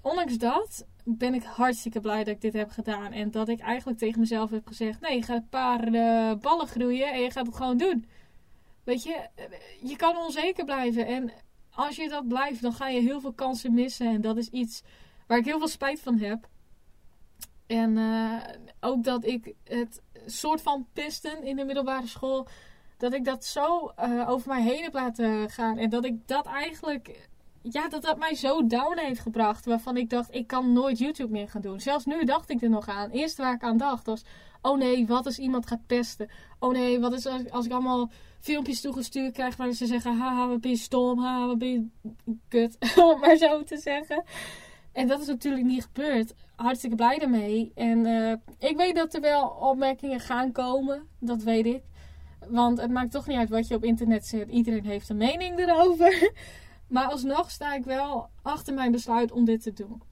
Ondanks dat ben ik hartstikke blij dat ik dit heb gedaan. En dat ik eigenlijk tegen mezelf heb gezegd: nee, je gaat een paar uh, ballen groeien en je gaat het gewoon doen. Weet je, eh, je kan onzeker blijven. En als je dat blijft, dan ga je heel veel kansen missen. En dat is iets waar ik heel veel spijt van heb. En uh, ook dat ik het soort van pisten in de middelbare school. Dat ik dat zo over mij heen heb laten gaan. En dat ik dat eigenlijk ja, dat dat mij zo down heeft gebracht. Waarvan ik dacht, ik kan nooit YouTube meer gaan doen. Zelfs nu dacht ik er nog aan. Eerst waar ik aan dacht was, oh nee, wat als iemand gaat pesten? Oh nee, wat is als, als ik allemaal filmpjes toegestuurd krijg waarin ze zeggen, haha, wat ben je stom, haha, wat ben je kut, *laughs* om maar zo te zeggen. En dat is natuurlijk niet gebeurd. Hartstikke blij daarmee. En uh, ik weet dat er wel opmerkingen gaan komen. Dat weet ik. Want het maakt toch niet uit wat je op internet zet. Iedereen heeft een mening erover. *laughs* Maar alsnog sta ik wel achter mijn besluit om dit te doen.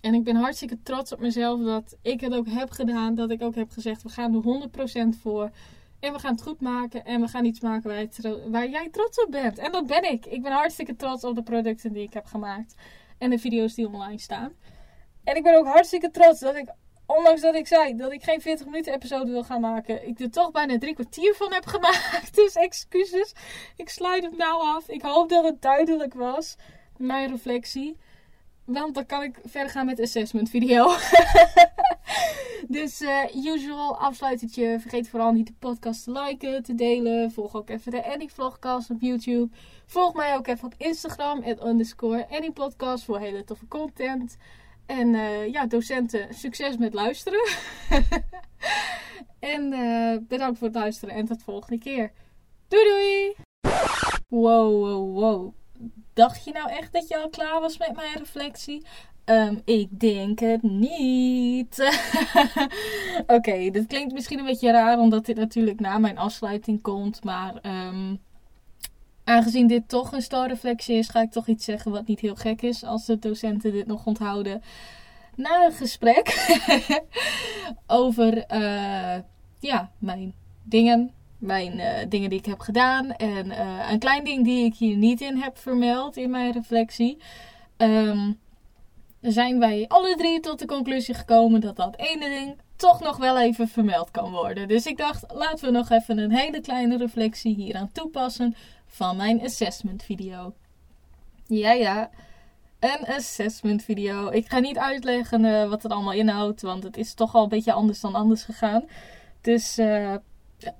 En ik ben hartstikke trots op mezelf dat ik het ook heb gedaan. Dat ik ook heb gezegd, we gaan er 100% voor. En we gaan het goed maken. En we gaan iets maken waar, jij trots op bent. En dat ben ik. Ik ben hartstikke trots op de producten die ik heb gemaakt. En de video's die online staan. En ik ben ook hartstikke trots dat ik, ondanks dat ik zei dat ik geen 40 minuten episode wil gaan maken, ik er toch bijna drie kwartier van heb gemaakt. *laughs* Dus excuses. Ik sluit het nou af. Ik hoop dat het duidelijk was. Mijn reflectie. Want dan kan ik verder gaan met assessment video. *laughs* dus uh, usual afsluitertje. Vergeet vooral niet de podcast te liken, te delen. Volg ook even de Annie Vlogcast op YouTube. Volg mij ook even op Instagram. At underscore Podcast voor hele toffe content. En uh, ja, docenten, succes met luisteren. *laughs* en uh, bedankt voor het luisteren en tot de volgende keer. Doei doei! Wow, wow, wow. Dacht je nou echt dat je al klaar was met mijn reflectie? Um, ik denk het niet. *laughs* Oké, dit klinkt misschien een beetje raar, omdat dit natuurlijk na mijn afsluiting komt. Maar um, aangezien dit toch een starreflectie is, ga ik toch iets zeggen wat niet heel gek is als de docenten dit nog onthouden. Na een gesprek *laughs* over uh, ja, mijn dingen, mijn uh, dingen die ik heb gedaan en uh, een klein ding die ik hier niet in heb vermeld in mijn reflectie. Um, zijn wij alle drie tot de conclusie gekomen dat dat ene ding toch nog wel even vermeld kan worden. Dus ik dacht, laten we nog even een hele kleine reflectie hier aan toepassen van mijn assessment video. Ja, ja. Een assessment video. Ik ga niet uitleggen uh, wat het allemaal inhoudt, want het is toch al een beetje anders dan anders gegaan. Dus uh,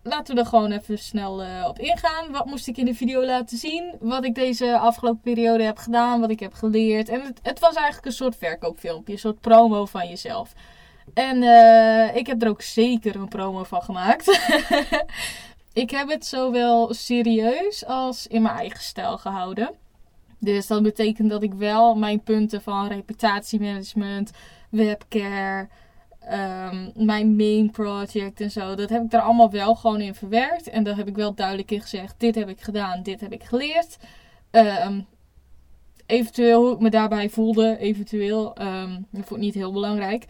laten we er gewoon even snel uh, op ingaan. Wat moest ik in de video laten zien? Wat ik deze afgelopen periode heb gedaan, wat ik heb geleerd. En het, het was eigenlijk een soort verkoopfilmpje, een soort promo van jezelf. En ik heb er ook zeker een promo van gemaakt. *laughs* ik heb het zowel serieus als in mijn eigen stijl gehouden. Dus dat betekent dat ik wel mijn punten van reputatiemanagement, webcare, um, mijn main project en zo, dat heb ik er allemaal wel gewoon in verwerkt. En daar heb ik wel duidelijk in gezegd: dit heb ik gedaan, dit heb ik geleerd. Um, eventueel hoe ik me daarbij voelde, eventueel. Um, dat vond ik niet heel belangrijk.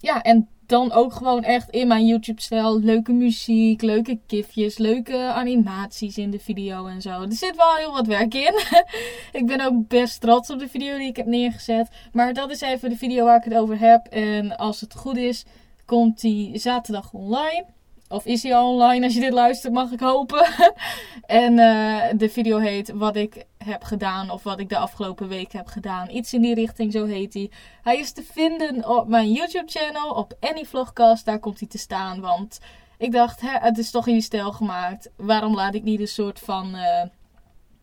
ja, en dan ook gewoon echt in mijn YouTube-stijl leuke muziek, leuke gifjes, leuke animaties in de video en zo. Er zit wel heel wat werk in. *laughs* ik ben ook best trots op de video die ik heb neergezet. Maar dat is even de video waar ik het over heb. En als het goed is, komt die zaterdag online. Of is hij al online als je dit luistert, mag ik hopen. *laughs* en uh, de video heet Wat ik heb gedaan of wat ik de afgelopen week heb gedaan. Iets in die richting, zo heet hij. Hij is te vinden op mijn YouTube channel, op Any Vlogcast. Daar komt hij te staan, want ik dacht, hè, het is toch in die stijl gemaakt. Waarom laat ik niet een soort van... Uh,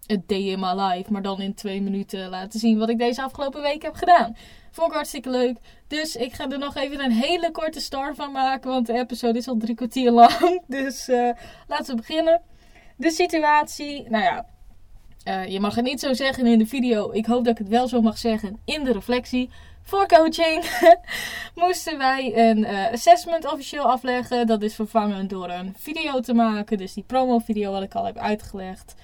het day in my life, maar dan in twee minuten laten zien wat ik deze afgelopen week heb gedaan. Vond ik hartstikke leuk. Dus ik ga er nog even een hele korte start van maken. Want de episode is al drie kwartier lang. *laughs* Dus uh, laten we beginnen. De situatie. Nou ja. Uh, je mag het niet zo zeggen in de video. Ik hoop dat ik het wel zo mag zeggen in de reflectie. Voor coaching *laughs* moesten wij een uh, assessment officieel afleggen. Dat is vervangen door een video te maken. Dus die promo video wat ik al heb uitgelegd.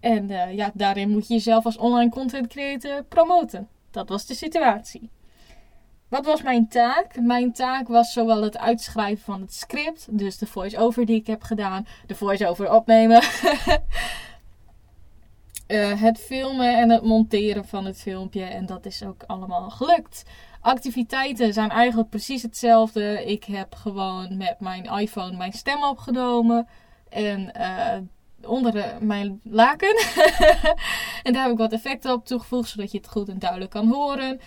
En ja, daarin moet je jezelf als online content creator promoten. Dat was de situatie. Wat was mijn taak? Mijn taak was zowel het uitschrijven van het script, dus de voice-over die ik heb gedaan, de voice-over opnemen, uh, *laughs* het filmen en het monteren van het filmpje. En dat is ook allemaal gelukt. Activiteiten zijn eigenlijk precies hetzelfde. Ik heb gewoon met mijn iPhone mijn stem opgenomen en uh, onder de, mijn laken. *laughs* en daar heb ik wat effecten op toegevoegd, zodat je het goed en duidelijk kan horen.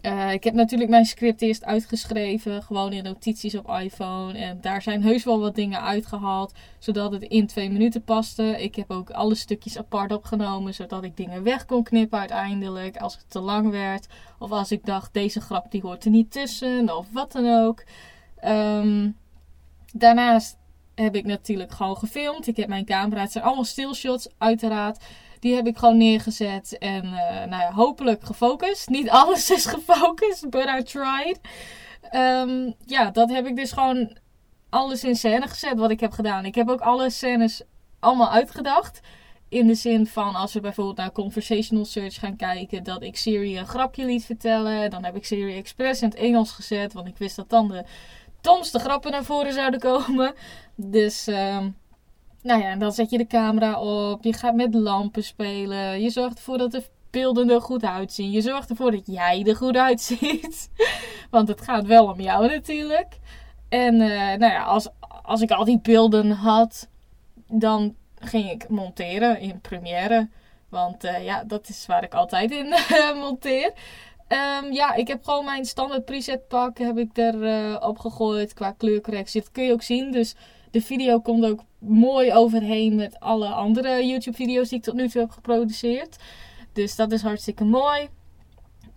Eh, ik heb natuurlijk mijn script eerst uitgeschreven, gewoon in notities op iPhone. En daar zijn heus wel wat dingen uitgehaald, zodat het in twee minuten paste. Ik heb ook alle stukjes apart opgenomen, zodat ik dingen weg kon knippen uiteindelijk. Als het te lang werd, of als ik dacht, deze grap die hoort er niet tussen, of wat dan ook. Ehm, daarnaast heb ik natuurlijk gewoon gefilmd. Ik heb mijn camera, het zijn allemaal stillshots uiteraard. Die heb ik gewoon neergezet en uh, nou ja, hopelijk gefocust. *laughs* Niet alles is gefocust, but I tried. Um, ja, dat heb ik dus gewoon alles in scène gezet wat ik heb gedaan. Ik heb ook alle scènes allemaal uitgedacht. In de zin van als we bijvoorbeeld naar Conversational Search gaan kijken, dat ik Siri een grapje liet vertellen. Dan heb ik Siri Express in het Engels gezet, want ik wist dat dan de domste grappen naar voren zouden komen. Dus um, nou ja, dan zet je de camera op. Je gaat met lampen spelen. Je zorgt ervoor dat de beelden er goed uitzien. Je zorgt ervoor dat jij er goed uitziet. *laughs* Want het gaat wel om jou natuurlijk. En uh, nou ja, als, als ik al die beelden had, dan ging ik monteren in Premiere. Want uh, ja, dat is waar ik altijd in uh, *laughs* monteer. Um, ja, ik heb gewoon mijn standaard preset pak heb ik er op gegooid qua kleurcorrectie. Dat kun je ook zien. Dus de video komt ook mooi overheen met alle andere YouTube video's die ik tot nu toe heb geproduceerd. Dus dat is hartstikke mooi.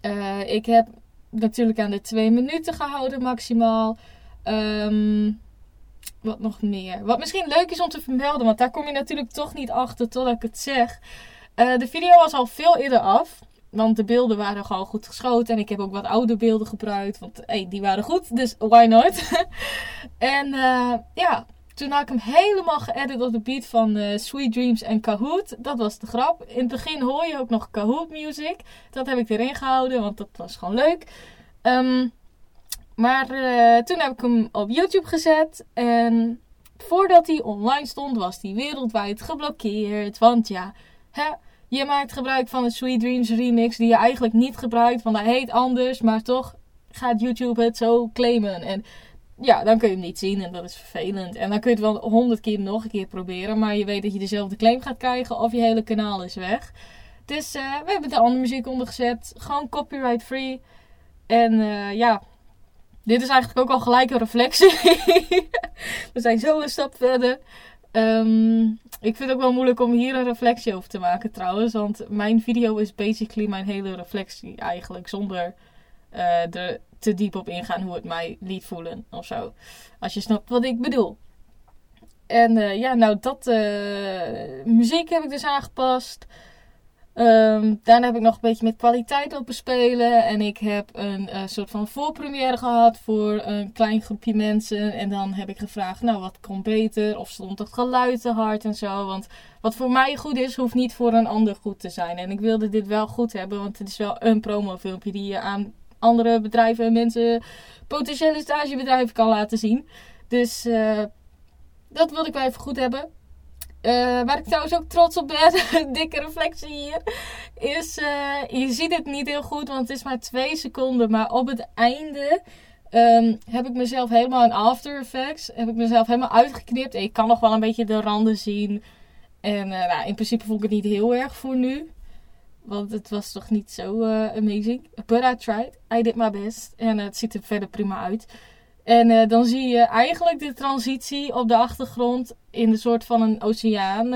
Uh, ik heb natuurlijk aan de twee minuten gehouden maximaal. Um, wat nog meer? Wat misschien leuk is om te vermelden, want daar kom je natuurlijk toch niet achter totdat ik het zeg. Uh, de video was al veel eerder af. Want de beelden waren gewoon goed geschoten. En ik heb ook wat oude beelden gebruikt. Want hey, die waren goed. Dus why not? *laughs* en uh, ja, toen had ik hem helemaal geëdit op de beat van uh, Sweet Dreams en Kahoot. Dat was de grap. In het begin hoor je ook nog Kahoot music. Dat heb ik erin gehouden, want dat was gewoon leuk. Um, maar uh, toen heb ik hem op YouTube gezet. En voordat hij online stond, was hij wereldwijd geblokkeerd. Want ja, hè, je maakt gebruik van een Sweet Dreams remix die je eigenlijk niet gebruikt. Want hij heet anders, maar toch gaat YouTube het zo claimen. En ja, dan kun je hem niet zien en dat is vervelend. En dan kun je het wel honderd keer nog een keer proberen, maar je weet dat je dezelfde claim gaat krijgen of je hele kanaal is weg. Dus uh, we hebben de andere muziek ondergezet, gewoon copyright free. En uh, ja, dit is eigenlijk ook al gelijk een reflectie. *laughs* we zijn zo een stap verder. Um, ik vind het ook wel moeilijk om hier een reflectie over te maken trouwens, want mijn video is basically mijn hele reflectie eigenlijk, zonder uh, de te diep op ingaan hoe het mij liet voelen of zo. Als je snapt wat ik bedoel. En uh, ja, nou, dat uh, muziek heb ik dus aangepast. Um, daarna heb ik nog een beetje met kwaliteit op bespelen. En ik heb een uh, soort van voorpremière gehad voor een klein groepje mensen. En dan heb ik gevraagd, nou, wat kon beter? Of stond het geluid te hard en zo? Want wat voor mij goed is, hoeft niet voor een ander goed te zijn. En ik wilde dit wel goed hebben, want het is wel een promofilmpje die je aan andere bedrijven en mensen, potentiële stagebedrijven kan laten zien. Dus uh, dat wilde ik wel even goed hebben. Uh, waar ik trouwens ook trots op ben, *laughs* dikke reflectie hier, is, uh, je ziet het niet heel goed, want het is maar twee seconden. Maar op het einde um, heb ik mezelf helemaal in After Effects, heb ik mezelf helemaal uitgeknipt. En ik kan nog wel een beetje de randen zien. En uh, nou, in principe voel ik het niet heel erg voor nu. Want het was toch niet zo amazing. But I tried. I did my best. En het ziet er verder prima uit. En uh, dan zie je eigenlijk de transitie op de achtergrond in de soort van een oceaan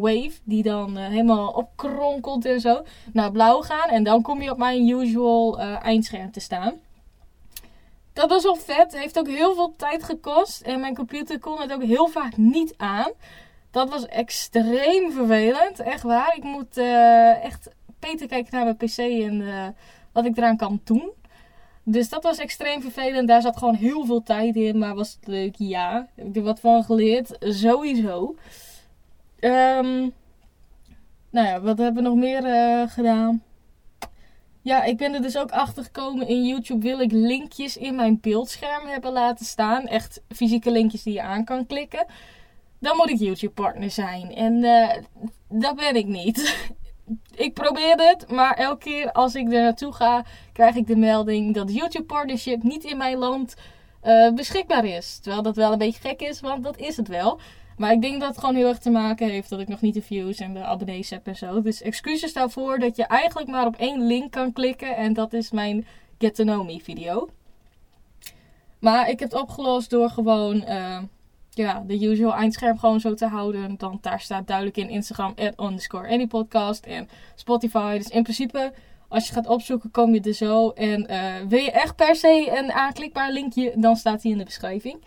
wave. Die dan helemaal opkronkelt en zo. Naar blauw gaan. En dan kom je op mijn usual eindscherm te staan. Dat was wel vet. Heeft ook heel veel tijd gekost. En mijn computer kon het ook heel vaak niet aan. Dat was extreem vervelend, echt waar. Ik moet echt beter kijken naar mijn PC en wat ik eraan kan doen. Dus dat was extreem vervelend. Daar zat gewoon heel veel tijd in. Maar was het leuk? Ja. Heb ik er wat van geleerd? Sowieso. Um, nou ja, wat hebben we nog meer uh, gedaan? Ja, ik ben er dus ook achter gekomen. In YouTube wil ik linkjes in mijn beeldscherm hebben laten staan. Echt fysieke linkjes die je aan kan klikken dan moet ik YouTube-partner zijn. En uh, dat ben ik niet. *laughs* ik probeer het, maar elke keer als ik er naartoe ga, krijg ik de melding dat YouTube-partnership niet in mijn land uh, beschikbaar is. Terwijl dat wel een beetje gek is, want dat is het wel. Maar ik denk dat het gewoon heel erg te maken heeft dat ik nog niet de views en de abonnees heb en zo. Dus excuses daarvoor dat je eigenlijk maar op één link kan klikken. En dat is mijn Get to Know Me video. Maar ik heb het opgelost door gewoon uh, ja, de usual eindscherm gewoon zo te houden. Dan daar staat duidelijk in Instagram at underscore anypodcast en Spotify. Dus in principe, als je gaat opzoeken, kom je er zo. En uh, wil je echt per se een aanklikbaar linkje, dan staat die in de beschrijving.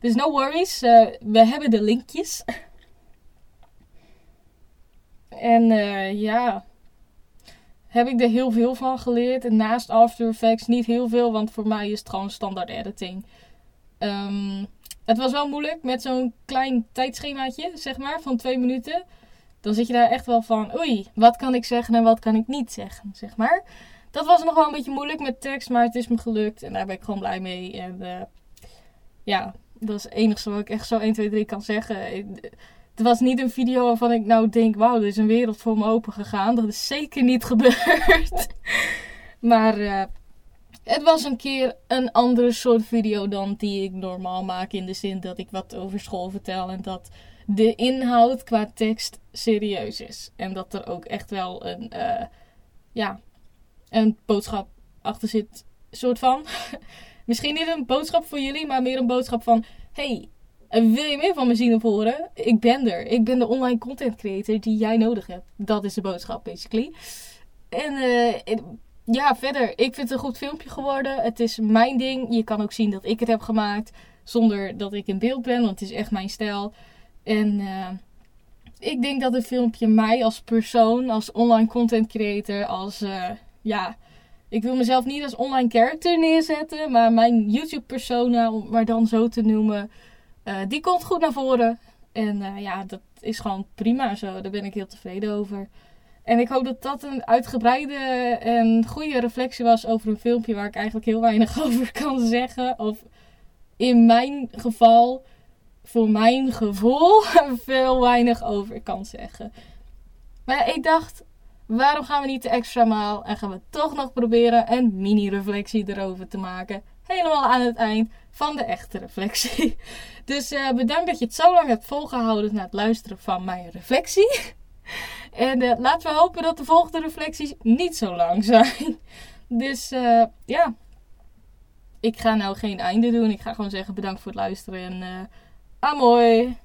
Dus no worries, uh, we hebben de linkjes. *laughs* En ja, heb ik er heel veel van geleerd. En naast After Effects niet heel veel, want voor mij is het gewoon standaard editing. Um, het was wel moeilijk met zo'n klein tijdschemaatje, zeg maar, van twee minuten. Dan zit je daar echt wel van, oei, wat kan ik zeggen en wat kan ik niet zeggen, zeg maar. Dat was nog wel een beetje moeilijk met tekst, maar het is me gelukt en daar ben ik gewoon blij mee. En uh, ja, dat is het enige wat ik echt zo 1, 2, 3 kan zeggen. Het was niet een video waarvan ik nou denk, wauw, er is een wereld voor me open gegaan. Dat is zeker niet *laughs* gebeurd. maar uh, het was een keer een andere soort video dan die ik normaal maak. In de zin dat ik wat over school vertel en dat de inhoud qua tekst serieus is. En dat er ook echt wel een, uh, ja, een boodschap achter zit, soort van. *laughs* Misschien niet een boodschap voor jullie, maar meer een boodschap van: hey, wil je meer van me zien of horen? Ik ben er. Ik ben de online content creator die jij nodig hebt. Dat is de boodschap, basically. En uh, ja, verder. Ik vind het een goed filmpje geworden. Het is mijn ding. Je kan ook zien dat ik het heb gemaakt. Zonder dat ik in beeld ben, want het is echt mijn stijl. En uh, ik denk dat het filmpje mij als persoon, als online content creator, als uh, ja. Ik wil mezelf niet als online character neerzetten, maar mijn YouTube persona, om maar dan zo te noemen, uh, die komt goed naar voren. En ja, dat is gewoon prima zo. Daar ben ik heel tevreden over. En ik hoop dat dat een uitgebreide en goede reflectie was over een filmpje waar ik eigenlijk heel weinig *laughs* over kan zeggen. Of in mijn geval, voor mijn gevoel, *laughs* veel weinig over kan zeggen. Maar ik dacht, waarom gaan we niet de extra maal en gaan we toch nog proberen een mini-reflectie erover te maken. Helemaal aan het eind van de echte reflectie. *laughs* Dus uh, bedankt dat je het zo lang hebt volgehouden naar het luisteren van mijn reflectie. En uh, laten we hopen dat de volgende reflecties niet zo lang zijn. *laughs* Dus uh, ja, ik ga nou geen einde doen. Ik ga gewoon zeggen bedankt voor het luisteren en uh, amoy.